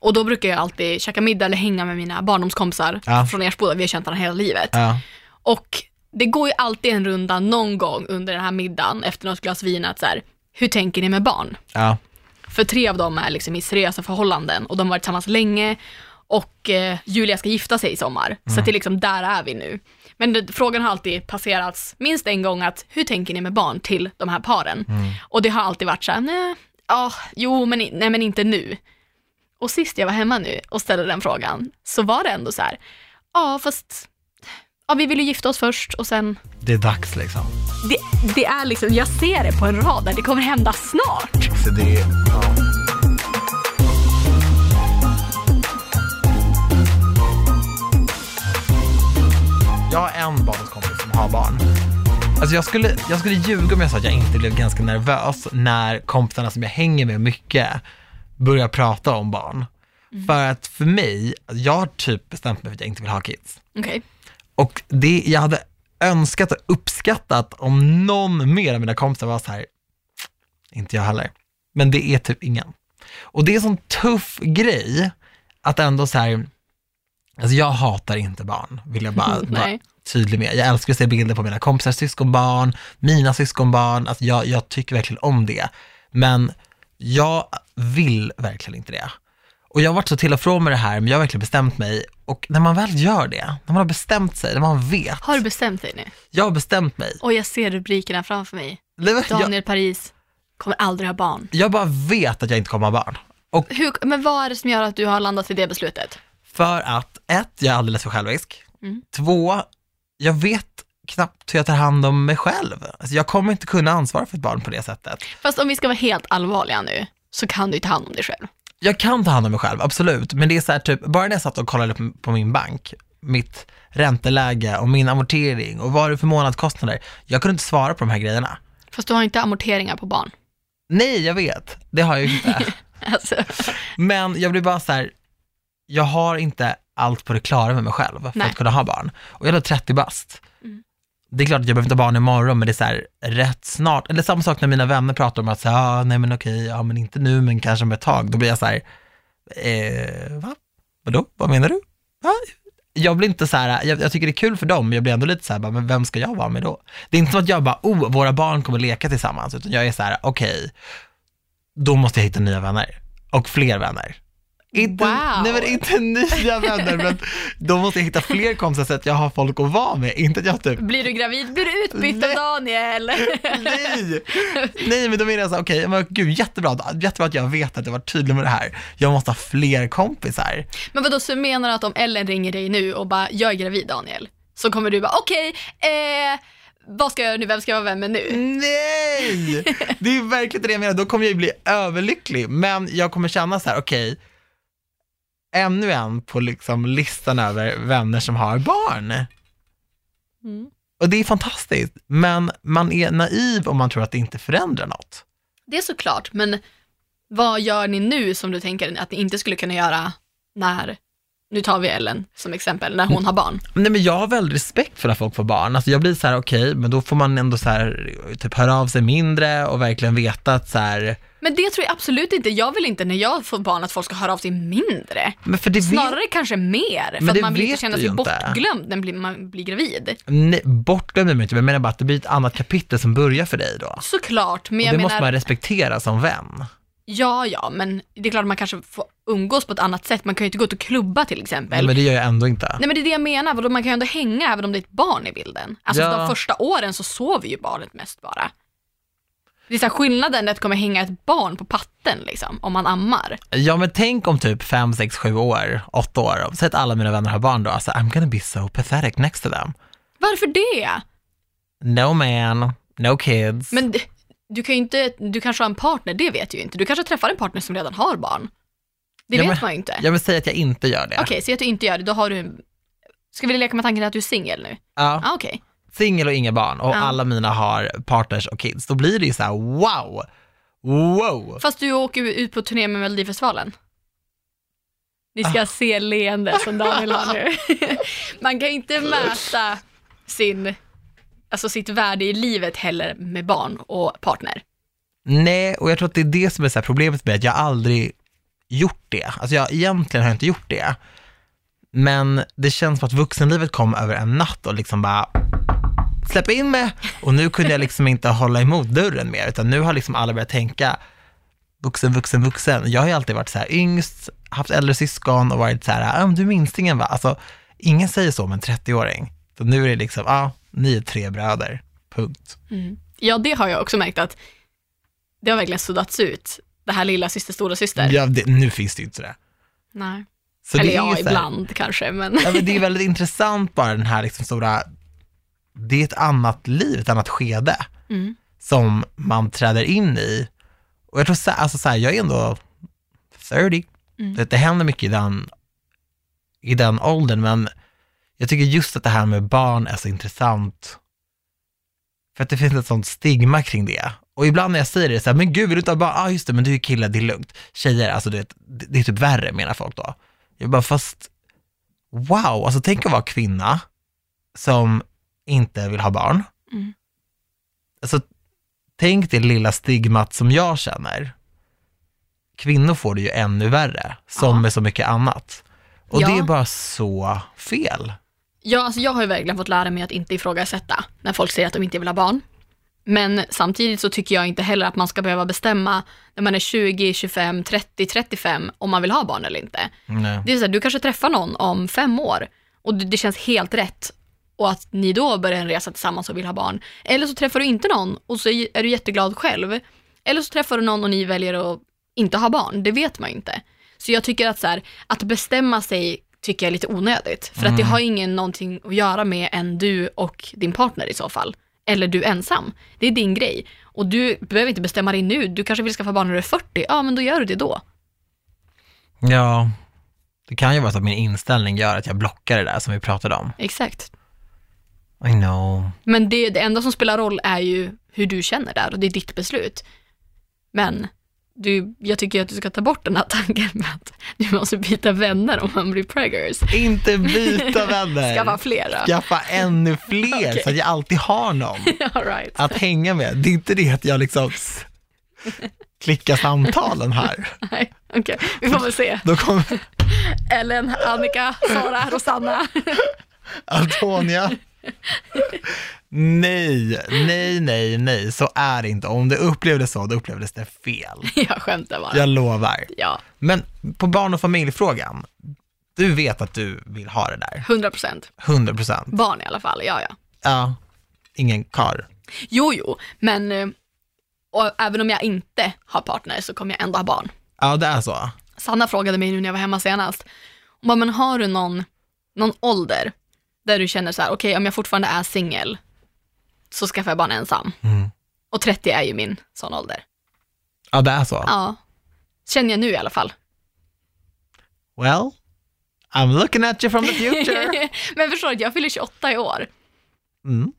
Och då brukar jag alltid käka middag eller hänga med mina barndomskompisar Ja. från Ersboda. Vi har känt varandra hela livet. Ja. Och det går ju alltid en runda någon gång under den här middagen efter något glas vin att så här, hur tänker ni med barn? Ja. För tre av dem är liksom i seriösa förhållanden och de har varit tillsammans länge och eh, Julia ska gifta sig i sommar. Så att det är liksom, där är vi nu. Men det, frågan har alltid passerats minst en gång att hur tänker ni med barn till de här paren? Och det har alltid varit så här, nej, ja, jo, men, nej, men inte nu. Och sist jag var hemma nu och ställde den frågan så var det ändå så här, ja, fast ja, vi vill ju gifta oss först och sen Det är dags liksom. det, det är liksom, jag ser det på en rad där det kommer hända snart. Så det, ja. Jag har en barndomskompis som har barn. Alltså jag skulle, jag skulle ljuga om jag sa att jag inte blev ganska nervös när kompisarna som jag hänger med mycket börjar prata om barn. För att för mig, jag har typ bestämt mig för att jag inte vill ha kids. Okej. Och det, jag hade önskat och uppskattat om någon mer av mina kompisar var så här, inte jag heller. Men det är typ ingen. Och det är en sån tuff grej att ändå så här, alltså jag hatar inte barn, vill jag bara vara tydlig med. Jag älskar att se bilder på mina kompisars syskonbarn, mina syskonbarn, alltså jag, jag tycker verkligen om det. Men jag vill verkligen inte det. Och jag har varit så till och från med det här, men jag har verkligen bestämt mig. Och när man väl gör det, när man har bestämt sig, när man vet. Har du bestämt dig nu? Jag har bestämt mig. Och jag ser rubrikerna framför mig. Var- Jag, Daniel Paris kommer aldrig ha barn. jag bara vet att jag inte kommer ha barn. Och Hur, men vad är det som gör att du har landat i det beslutet? för att, ett, jag är alldeles för självisk. Mm. Två, jag vet knappt hur jag tar hand om mig själv. Alltså jag kommer inte kunna ansvara för ett barn på det sättet. Fast om vi ska vara helt allvarliga nu, så kan du ju ta hand om dig själv. Jag kan ta hand om mig själv, absolut. Men det är så här typ, bara när jag satt och kollade på- på min bank, mitt ränteläge och min amortering och vad är det för månadskostnader. Jag kunde inte svara på de här grejerna. Fast du har inte amorteringar på barn. Nej, jag vet. Det har jag ju inte. Alltså, Men jag blir bara så här, jag har inte allt på det klara med mig själv för Nej. att kunna ha barn. Och jag är då 30 bast. Det är klart att jag behöver inte ha barn imorgon, men det är så här rätt snart. Eller samma sak när mina vänner pratar om att säga, ah, nej men okej, ja men inte nu, men kanske om ett tag. Då blir jag så här, eh, va? Vadå? Vad menar du? Va? Jag blir inte så här, jag, jag tycker det är kul för dem, men jag blir ändå lite så här, bara, men vem ska jag vara med då? Det är inte som att jag bara, oh, våra barn kommer leka tillsammans, utan jag är så här, okej, då måste jag hitta nya vänner. Och fler vänner. Inte, Wow. Nej men inte nya vänner, men då måste jag hitta fler kompisar så att jag har folk att vara med. Inte att jag typ, blir du gravid blir du utbytt av. Daniel. nej, nej men då menar jag så här, okej, men gud jättebra, jättebra att jag vet att jag var tydlig med det här. Jag måste ha fler kompisar. Men vadå, så menar du att om Ellen ringer dig nu och bara, jag är gravid Daniel, så kommer du bara, okej, eh, vad ska jag göra nu, vem ska jag vara vän med nu? Nej! Det är verkligen det jag menar, då kommer jag ju bli överlycklig, men jag kommer känna så här, okej, ännu en på liksom listan över vänner som har barn. Mm. Och det är fantastiskt, men man är naiv om man tror att det inte förändrar något. Det är såklart, men Vad gör ni nu som du tänker att ni inte skulle kunna göra när, nu tar vi Ellen som exempel, när hon har barn? Nej men jag har väldigt respekt för när folk får barn. Alltså jag blir så här, okej, men då får man ändå så här, typ höra av sig mindre och verkligen veta att så här, Men det tror jag absolut inte. Jag vill inte när jag får barn att folk ska höra av sig mindre. men för det vet, Snarare kanske mer, för Men att man vill inte vet känna sig bortglömd när man blir gravid. nej, bortglömd blir man inte, men jag menar bara att det blir ett annat kapitel som börjar för dig då. Såklart, men Och jag det menar, måste man respektera som vän. ja ja, men det är klart att man kanske får umgås på ett annat sätt. Man kan ju inte gå ut och klubba till exempel. Nej, men det gör jag ändå inte. Nej men det är det jag menar, man kan ju ändå hänga även om det är ett barn i bilden. Alltså Ja. de första åren så sover ju barnet mest bara. Det är så här, skillnaden är att det kommer hänga ett barn på patten liksom, om man ammar. Ja men tänk om typ 5, 6, 7 år, 8 år, säg att alla mina vänner har barn då, alltså I'm gonna be so pathetic next to them. Varför det? No man, no kids. Men d- du kan ju inte, du kanske har en partner, det vet ju inte. Du kanske träffar en partner som redan har barn. Det Ja, vet men- man ju inte. Jag vill säga att jag inte gör det. Okej, säg att du inte gör det, då har du en... Ska vi leka med tanken att du är singel nu? Ja, Ah, Okej. Singel och inga barn och Ja. alla mina har partners och kids, då blir det ju så här: wow, wow. Fast du åker ut på turné med Melodifestivalen. Ni Ah. ska se leende som Daniel har nu. Man kan inte mäta sin, alltså sitt värde i livet heller med barn och partner. Nej, och jag tror att det är det som är så här problemet med att jag aldrig gjort det. Alltså jag, egentligen har jag inte gjort det. Men det känns som att vuxenlivet kom över en natt och liksom bara släpp in mig. Och nu kunde jag liksom inte hålla emot dörren mer, utan nu har liksom alla börjat tänka vuxen, vuxen, vuxen. Jag har ju alltid varit så här yngst, haft äldre syskon och varit så här, ah, du är minstingen va? Alltså, ingen säger så om en 30-åring. Så nu är det liksom, ja, ah, ni är tre bröder, punkt. Ja, det har jag också märkt att det har verkligen suddats ut. Det här lilla syster, stora syster. Ja, det, nu finns det ju inte det. Nej. Så Eller det ja, ibland kanske, men Ja, men det är väldigt intressant bara den här liksom stora, det är ett annat liv, ett annat skede mm. som man träder in i. Och jag tror så, alltså så här, jag är ändå 30, Mm. det, händer mycket i den, i den åldern, men jag tycker just att det här med barn är så intressant. För att det finns ett sånt stigma kring det. Och ibland när jag säger det så här, men gud, vill du inte ha barn? Ja, ah, just det, men du är kille, det är lugnt. Tjejer, alltså det, det, det är typ värre, menar folk då. Jag bara, fast wow, alltså tänk att vara kvinna som inte vill ha barn. Mm. Alltså, tänk det lilla stigmat som jag känner. Kvinnor får det ju ännu värre, som Ja. med så mycket annat. Och Ja. det är bara så fel. Ja, alltså jag har ju verkligen fått lära mig att inte ifrågasätta när folk säger att de inte vill ha barn. Men samtidigt så tycker jag inte heller att man ska behöva bestämma när man är 20, 25, 30, 35 om man vill ha barn eller inte. Nej. Det är så här, du kanske träffar någon om fem år och det det känns helt rätt och att ni då börjar en resa tillsammans och vill ha barn. Eller så träffar du inte någon och så är du jätteglad själv. Eller så träffar du någon och ni väljer att inte ha barn. Det vet man ju inte. Så jag tycker att så här, att bestämma sig tycker jag är lite onödigt. För att det har ingen någonting att göra med än du och din partner i så fall. Eller du ensam. Det är din grej. Och du behöver inte bestämma dig nu. Du kanske vill skaffa barn när du är 40. Ja, men då gör du det då. Ja, det kan ju vara så att min inställning gör att jag blockar det där som vi pratade om. Exakt. I know. Men det, det enda som spelar roll är ju hur du känner där och det är ditt beslut. Men du, jag tycker att du ska ta bort den här tanken med att du måste byta vänner om man blir preggers. Inte byta vänner. Skaffa flera. Skaffa ännu fler Okej. så att jag alltid har någon right. att hänga med. Det är inte det att jag liksom klickar samtalen här. Nej, okej. Vi får väl se. Då kommer Ellen, Annika, Sara, Rosanna. Antonia. Nej, nej, nej, nej, så är det inte. Om det upplevdes så, då upplevdes det fel. Jag skämtar bara. Jag lovar. Ja, Men på barn och familjefrågan, du vet att du vill ha det där, 100 procent. 100 procent. Barn i alla fall, ja ja. Ja, ingen kar. Jo, jo, men eh, och även om jag inte har partner så kommer jag ändå ha barn. Ja, det är så. Sanna frågade mig nu när jag var hemma senast, hon bara, men har du någon, någon ålder där du känner så här, okej om jag fortfarande är singel så skaffar jag barn ensam. Mm. Och 30 är ju min sån ålder. Ja, det är så. Ja, känner jag nu i alla fall. Well, I'm looking at you from the future. men förstår du, jag fyller 28 i år. Mm.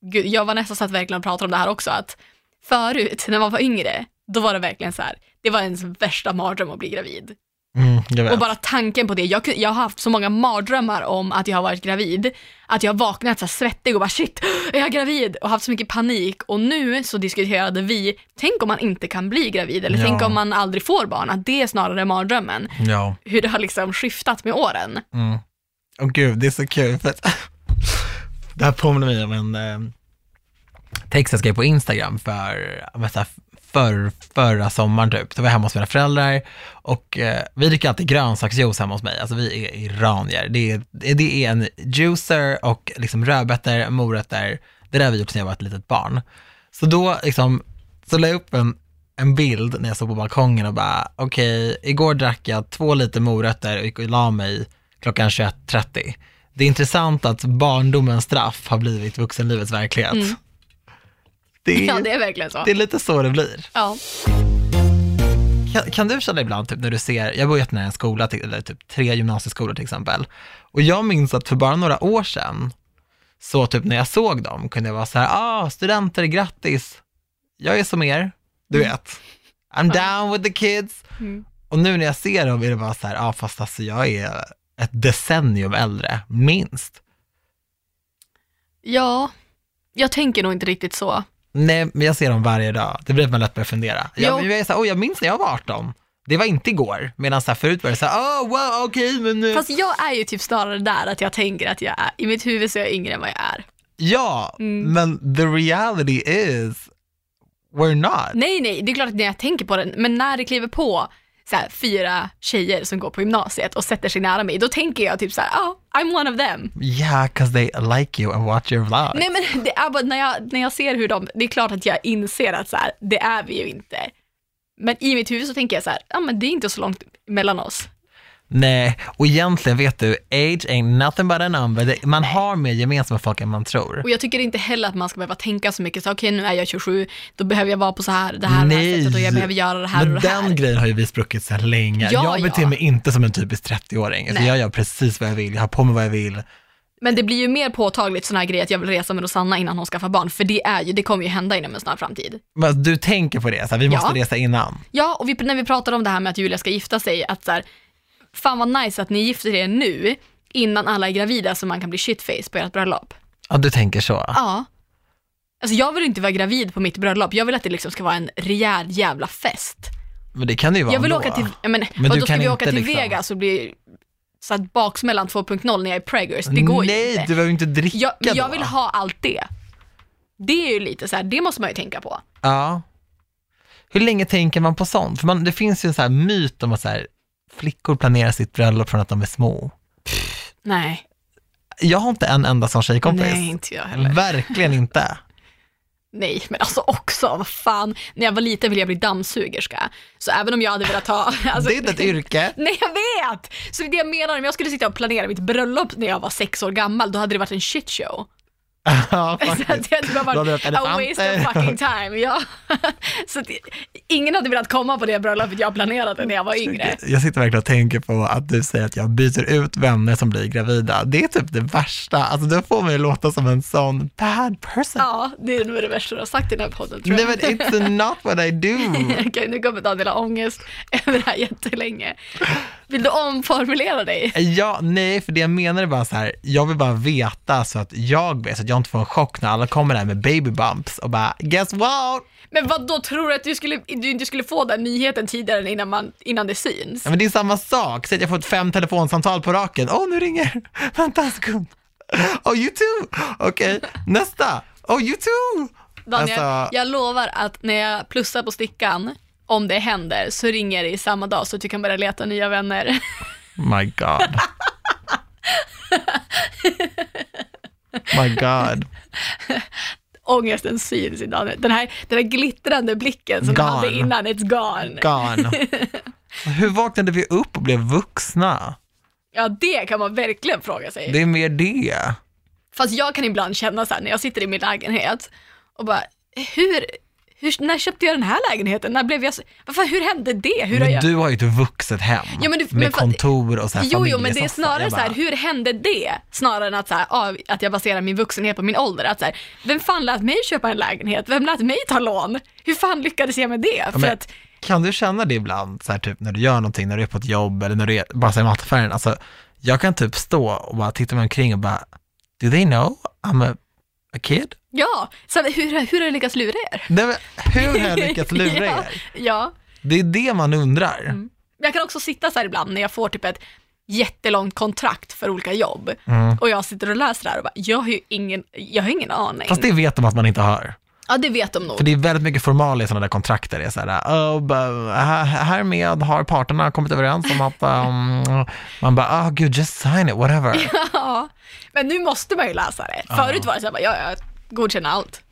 Gud, jag var nästan så att verkligen prata om det här också, att förut när man var yngre, då var det verkligen så här, det var ens värsta mardröm att bli gravid. Mm. Och bara tanken på det, jag, jag har haft så många mardrömmar om att jag har varit gravid, att jag har vaknat så här svettig och bara shit, är jag gravid? Och haft så mycket panik. Och nu så diskuterade vi, tänk om man inte kan bli gravid, eller Ja. tänk om man aldrig får barn, att det är snarare mardrömmen. Ja. Hur det har liksom skiftat med åren. Mm. Och gud, det är så kul för att det här påminner mig om en eh, text jag skrev på Instagram för, säger, för förra sommaren typ. Då var jag hemma hos mina föräldrar och eh, vi dricker alltid grönsaksjuice hemma hos mig. Alltså vi är iranier. Det är, det är en juicer och liksom rödbetor, morötter. Det där har vi gjort sedan jag var ett litet barn. Så då liksom, så la jag upp en, en bild när jag stod på balkongen och bara, okej, igår drack jag två liter morötter och gick och la mig klockan 21.30. Det är intressant att barndomens straff har blivit vuxenlivets verklighet. Mm. Det, är, Ja, det är verkligen så. det är lite så det blir. Ja. Kan, kan du känna ibland, typ när du ser, jag bor jättenära en skola, eller typ tre gymnasieskolor till exempel, och jag minns att för bara några år sedan, så typ när jag såg dem kunde jag vara så här, ah, studenter, grattis, jag är som er, du vet, I'm down with the kids. Mm. Och nu när jag ser dem är det bara så här, ah, fast alltså jag är ett decennium äldre, minst. ja, jag tänker nog inte riktigt så. Nej, men jag ser dem varje dag. Det blir att man lätt börjar fundera. Jag, jag, är så här, oh, jag minns när jag var 18. Det var inte igår. Medan så här, förut var det så här, oh wow, okej, men nu. Fast jag är ju typ snarare där att jag tänker att jag är, i mitt huvud så är jag yngre än vad jag är. Ja, Mm. men the reality is, we're not. Nej, nej, det är klart att när jag tänker på det, men när det kliver på så här, fyra tjejer som går på gymnasiet och sätter sig nära mig, då tänker jag typ så här, oh, I'm one of them. Yeah, cause they like you and watch your vlog. Nej men det är bara när jag, när jag ser hur de, det är klart att jag inser att så här, det är vi ju inte. Men i mitt huvud så tänker jag så här, ja men det är inte så långt mellan oss. Nej, och egentligen vet du, age ain't nothing but a number. Man har mer gemensamma folk än man tror. Och jag tycker inte heller att man ska behöva tänka så mycket, så okej nu är jag 27, då behöver jag vara på så här, det här, det här sättet och jag behöver göra det här men och det här. den grejen har ju vi spruckit sedan länge. Ja, jag beter ja. mig inte som en typisk 30-åring. Alltså Nej. jag gör precis vad jag vill, jag har på mig vad jag vill. Men det blir ju mer påtagligt sån här grej att jag vill resa med Rosanna innan hon skaffar barn, för det är ju, det kommer ju hända inom en snar framtid. Men du tänker på det, så här, vi måste Ja. resa innan. Ja, och vi, när vi pratar om det här med att Julia ska gifta sig, att så här, fan vad nice att ni gifter er nu, innan alla är gravida så man kan bli shitface på ert bröllop. Ja, du tänker så. Ja. Alltså jag vill inte vara gravid på mitt bröllop, jag vill att det liksom ska vara en rejäl jävla fest. Men det kan det ju vara Jag vill ändå. åka till, ja, men, Men du då ska vi åka till liksom- Vegas och bli så att baksmällan 2.0 när jag är preggers, det går Nej, ju inte. du behöver inte dricka Jag, men jag då. vill ha allt det. Det är ju lite så här, det måste man ju tänka på. Ja. Hur länge tänker man på sånt? För man, det finns ju en så här myt om att så här, flickor planerar sitt bröllop från att de är små. Nej, Jag har inte en enda sån tjejkompis. nej inte jag heller. Verkligen inte. Nej, men alltså också, vad fan. När jag var liten ville jag bli dammsugerska. Så även om jag hade velat ha... Alltså, det är inte ett yrke. Nej, jag vet! Så det är det jag menar, om jag skulle sitta och planera mitt bröllop när jag var sex år gammal, då hade det varit en shitshow. ja, Så att det bara det varit a waste of fucking time. Ja. Så att ingen hade velat komma på det bröllopet jag planerade när jag var yngre. Jag sitter verkligen och tänker på att du säger att jag byter ut vänner som blir gravida. Det är typ det värsta. Alltså det får mig låta som en sån bad person. Ja, det är nog det värsta du har sagt i den här podden tror Nej jag. men it's not what I do. Okej, nu kommer Daniel ha ångest över det här jättelänge. Vill du omformulera dig? Ja, nej, för det jag menar är bara så här, jag vill bara veta så att jag vet, så att jag inte får en chock när alla kommer där med baby bumps och bara, guess what? Men vad då tror du att du, skulle, du inte skulle få den nyheten tidigare än innan, man, innan det syns? Ja, men det är samma sak, säg att jag får ett fem telefonsamtal på raken, åh oh, nu ringer, vänta en sekund, oh you too, okej, nästa, oh you too. Daniel, Alltså- jag lovar att när jag plussar på stickan, om det händer, så ringer det i samma dag så att du kan börja leta nya vänner. My God. My God. Ångesten syns i Daniel. Den här, den här glittrande blicken som Gone. hade innan, it's gone. Gone. Hur vaknade vi upp och blev vuxna? Ja, det kan man verkligen fråga sig. Det är mer det. Fast jag kan ibland känna så här när jag sitter i min lägenhet och bara, hur, hur, när köpte jag den här lägenheten? När blev jag så, varför, hur hände det? Hur har Men jag... du har ju ett vuxet hem Ja, men du- med men kontor och så här Jo, jo, men det är snarare Jag så här, bara, hur hände det? Snarare än att, så här, ah, att jag baserar min vuxenhet på min ålder. Att, så här, vem fan lät mig köpa en lägenhet? Vem lät mig ta lån? Hur fan lyckades jag med det? För men- att, Kan du känna det ibland, så här, typ när du gör någonting, när du är på ett jobb eller när du är bara så här i mataffären, alltså jag kan typ stå och bara titta mig omkring och bara, do they know I'm a, a kid? ja, så hur, hur har jag lyckats lura er? Nej, men, hur har jag lyckats lura ja, er? ja, Det är det man undrar. Mm. jag kan också sitta så här ibland när jag får typ ett jättelångt kontrakt för olika jobb Mm. och jag sitter och läser det här och bara, jag har ju ingen, jag har ingen aning. Fast det vet de att man inte har. Ja, det vet de nog. För det är väldigt mycket formalia i sådana där kontrakt där det är så här, oh, härmed har parterna kommit överens om att, um, man bara, ah gud, just sign it, whatever. Ja, men nu måste man ju läsa det. Förut var det så här, ja, jag godkänner allt.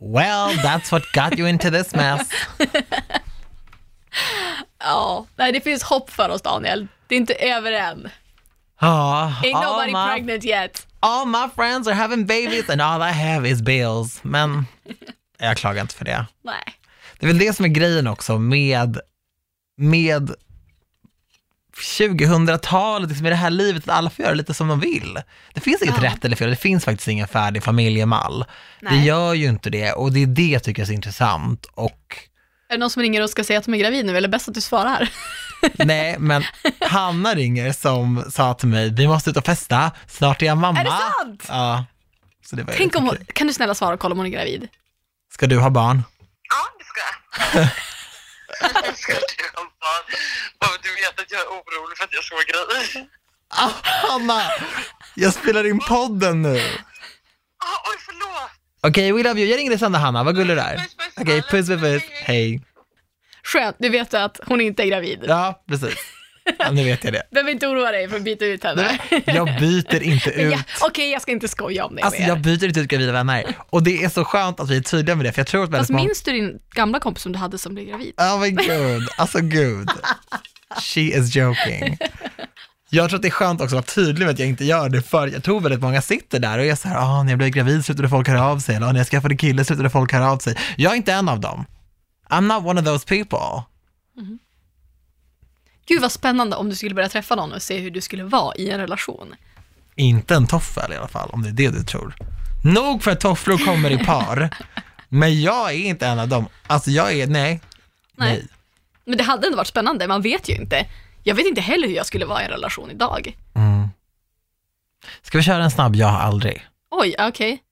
Well, that's what got you into this mess. Ja, nej det finns hopp för oss Daniel. Det är inte över än. Ja, Ain't nobody my, pregnant yet. all my friends are having babies and all I have is bills. Men jag klagar inte för det. Nej. Det är väl det som är grejen också med, med 2000-talet, liksom i det här livet, att alla får göra lite som de vill. Det finns inget Ja. rätt eller fel, det finns faktiskt ingen färdig familjemall. Det Nej. gör ju inte det och det är det jag tycker är så intressant. Och det någon som ringer och ska säga att de är gravid nu eller bäst att du svarar? nej, men Hanna ringer som sa till mig, vi måste ut och festa, snart är jag mamma. Är det sant? Ja. Så det var Tänk om hon, kan du snälla svara och kolla om hon är gravid? Ska du ha barn? Ja, det ska jag. ska du ha barn? Bara Du vet att jag är orolig för att jag ska vara gravid. Ah, Hanna, jag spelar in podden nu. Ah, oj, förlåt. Okej, we love you. Jag ringer dig sen då, Hanna, vad gullig du är. Okej, alla. puss, puss, puss. Hej, Hej. Skönt, du vet att hon inte är gravid. Ja, precis. Ja, nu vet jag det. Behöver inte oroa dig för att byta ut henne. Jag byter inte Men ut. ja, Okej, jag ska inte skoja om det Alltså mer. jag byter inte ut gravida vänner. Och det är så skönt att vi är tydliga med det, för jag tror att Fast minns du din gamla kompis som du hade som blev gravid? Oh my god, alltså gud. She is joking. Jag tror att det är skönt också att vara tydlig med att jag inte gör det, för jag tror väldigt många sitter där och är så här, ah, när jag blev gravid slutade folk höra av sig, eller ah, när jag skaffade kille slutade folk höra av sig. Jag är inte en av dem. I'm not one of those people. Gud vad spännande om du skulle börja träffa någon och se hur du skulle vara i en relation. Inte en toffel i alla fall, om det är det du tror. Nog för att tofflor kommer i par, men jag är inte en av dem. Alltså jag är, nej, Nej. nej. Men det hade ändå varit spännande, man vet ju inte. Jag vet inte heller hur jag skulle vara i en relation idag. Mm. Ska vi köra en snabb jag har aldrig? Oj, okej.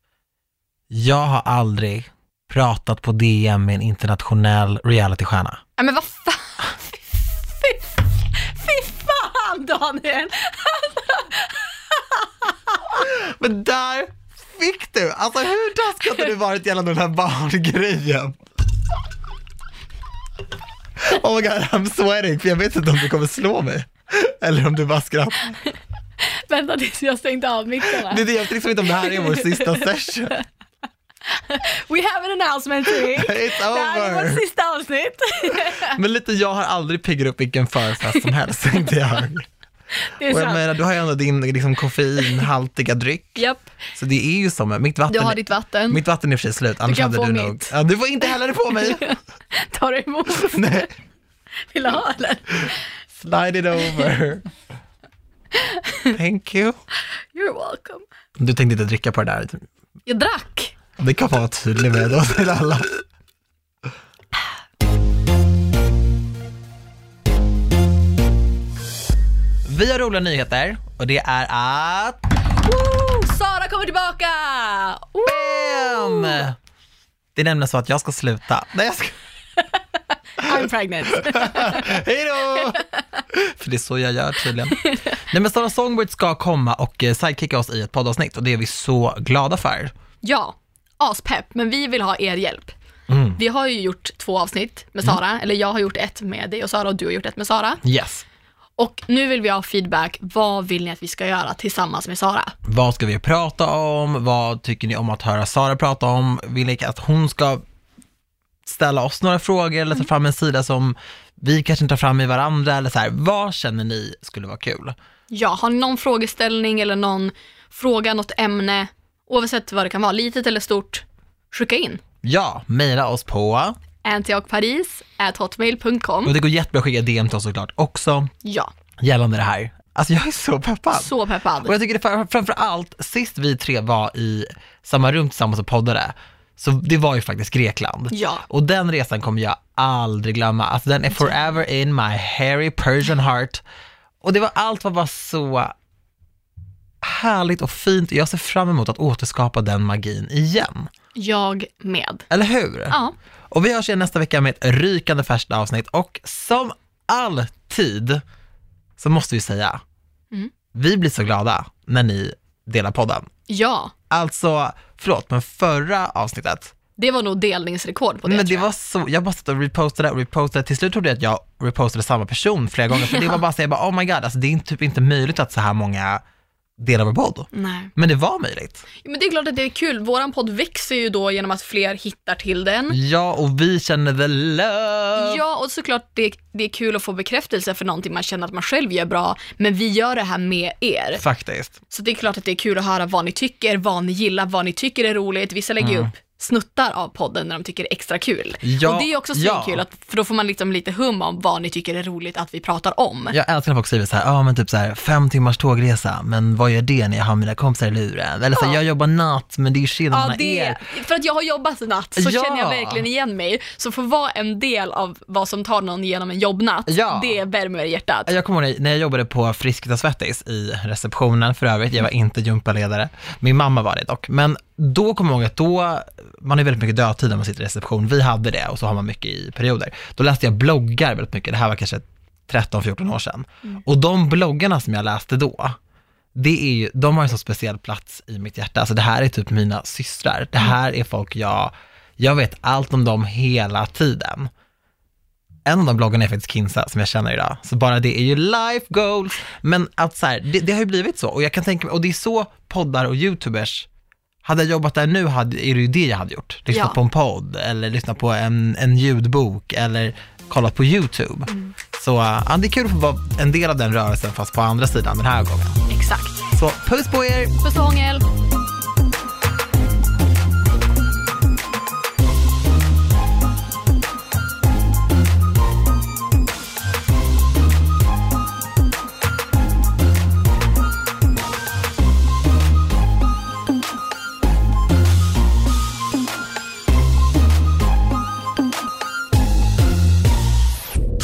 Jag har aldrig pratat på DM med en internationell realitystjärna. Nej men vad fan. Fy, fy fan Daniel! Men där fick du! Alltså hur taskig hade du varit gällande den här barngrejen? Oh my god, I'm sweating, för jag vet inte om du kommer slå mig. Eller om du bara skrattar. Vänta tills jag stängde av mickarna. Det är det, jag vet liksom inte om det här är vår sista session. We have an announcement today. It's Det här är over. vårt sista avsnitt. Men lite, jag har aldrig piggat upp vilken förfest som helst, tänkte jag. Det är Och jag sant. menar, du har ju ändå din liksom, koffeinhaltiga dryck. Japp, Så det är ju som, mitt vatten, du har ditt vatten. mitt vatten är för sig slut, annars kan hade du mitt. nog... Ja, du får inte hälla det på mig! Ta det emot. Nej, Vill du ha eller? slide it over. Thank you. You're welcome. Du tänkte inte dricka på det där. Jag drack. Det kan vara tydlig med då till alla. Vi har roliga nyheter och det är att... Woo! Sara kommer tillbaka! Woo! Bam! Det är nämligen så att jag ska sluta. Nej, jag ska... I'm pregnant. Hej då! För det är så jag gör tydligen. Nej men Sara Songbird ska komma och eh, sidekicka oss i ett poddavsnitt och det är vi så glada för. Ja, aspepp, men vi vill ha er hjälp. Mm. Vi har ju gjort två avsnitt med Sara, eller jag har gjort ett med dig och Sara och du har gjort ett med Sara. Yes. Och nu vill vi ha feedback. Vad vill ni att vi ska göra tillsammans med Sara? Vad ska vi prata om? Vad tycker ni om att höra Sara prata om? Vill ni att hon ska ställa oss några frågor eller ta fram en sida som vi kanske inte tar fram i varandra eller så här. Vad känner ni skulle vara kul? Ja, har ni någon frågeställning eller någon fråga, något ämne, oavsett vad det kan vara, litet eller stort, skicka in. Ja, mejla oss på, antiokparis.hotmail.com. och det går jättebra att skicka DM till oss såklart också, Ja, gällande det här. Alltså jag är så peppad. så peppad. Och jag tycker det fram- framför allt, sist vi tre var i samma rum tillsammans och poddade, så det var ju faktiskt Grekland. Ja. Och den resan kommer jag aldrig glömma. Alltså den är forever in my hairy Persian heart. Och det var, allt var bara så härligt och fint. Jag ser fram emot att återskapa den magin igen. Jag med. Eller hur? Ja, Och vi hörs igen nästa vecka med ett rykande färskt avsnitt och som alltid så måste vi säga, Mm. vi blir så glada när ni delar podden. ja. Alltså, förlåt, men förra avsnittet, Det var nog delningsrekord på det men det jag. var så, jag bara satt och repostade och repostade, till slut trodde jag att jag repostade samma person flera gånger, för det var bara så, jag bara, oh my god, alltså det är typ inte möjligt att så här många delar vår podd. Nej. Men det var möjligt. Men det är klart att det är kul. Våran podd växer ju då genom att fler hittar till den. Ja, och vi känner the love. Ja, och såklart det, det är kul att få bekräftelse för någonting man känner att man själv gör bra, men vi gör det här med er. Faktiskt. Så det är klart att det är kul att höra vad ni tycker, vad ni gillar, vad ni tycker är roligt. Vissa lägger ju upp snuttar av podden när de tycker det är extra kul. Ja, och det är också så ja. kul, att, för då får man liksom lite hum om vad ni tycker är roligt att vi pratar om. Jag älskar när folk skriver så här, ja men typ så här, fem timmars tågresa, men vad gör det när jag har mina kompisar i luren? Eller så här, Ja. jag jobbar natt, men det är ju skillnad Ja, det, er. för att jag har jobbat natt så känner jag verkligen igen mig. Så för att vara en del av vad som tar någon genom en jobbnatt, Ja. det värmer hjärtat. Jag kommer ihåg när jag jobbade på Friskt och Svettis i receptionen för övrigt, jag var inte gympaledare, min mamma var det dock, men då kommer jag ihåg att då, man har väldigt mycket dödtid när man sitter i reception, vi hade det och så har man mycket i perioder. Då läste jag bloggar väldigt mycket, det här var kanske 13-14 år sedan. Och de bloggarna som jag läste då, det är ju, de har en så speciell plats i mitt hjärta. Alltså det här är typ mina systrar. Det här är folk jag, jag vet allt om dem hela tiden. En av de bloggarna är faktiskt Kinsa som jag känner idag. Så bara det är ju life goals. Men att så här, det, det har ju blivit så. Och jag kan tänka mig, och det är så poddar och youtubers, hade jag jobbat där nu hade, är det ju det jag hade gjort. Lyssnat Ja. på en podd eller lyssnat på en, en ljudbok eller kollat på YouTube. Så uh, ja, det är kul att få vara en del av den rörelsen fast på andra sidan den här gången. Exakt. Så puss på er! Puss och hångel.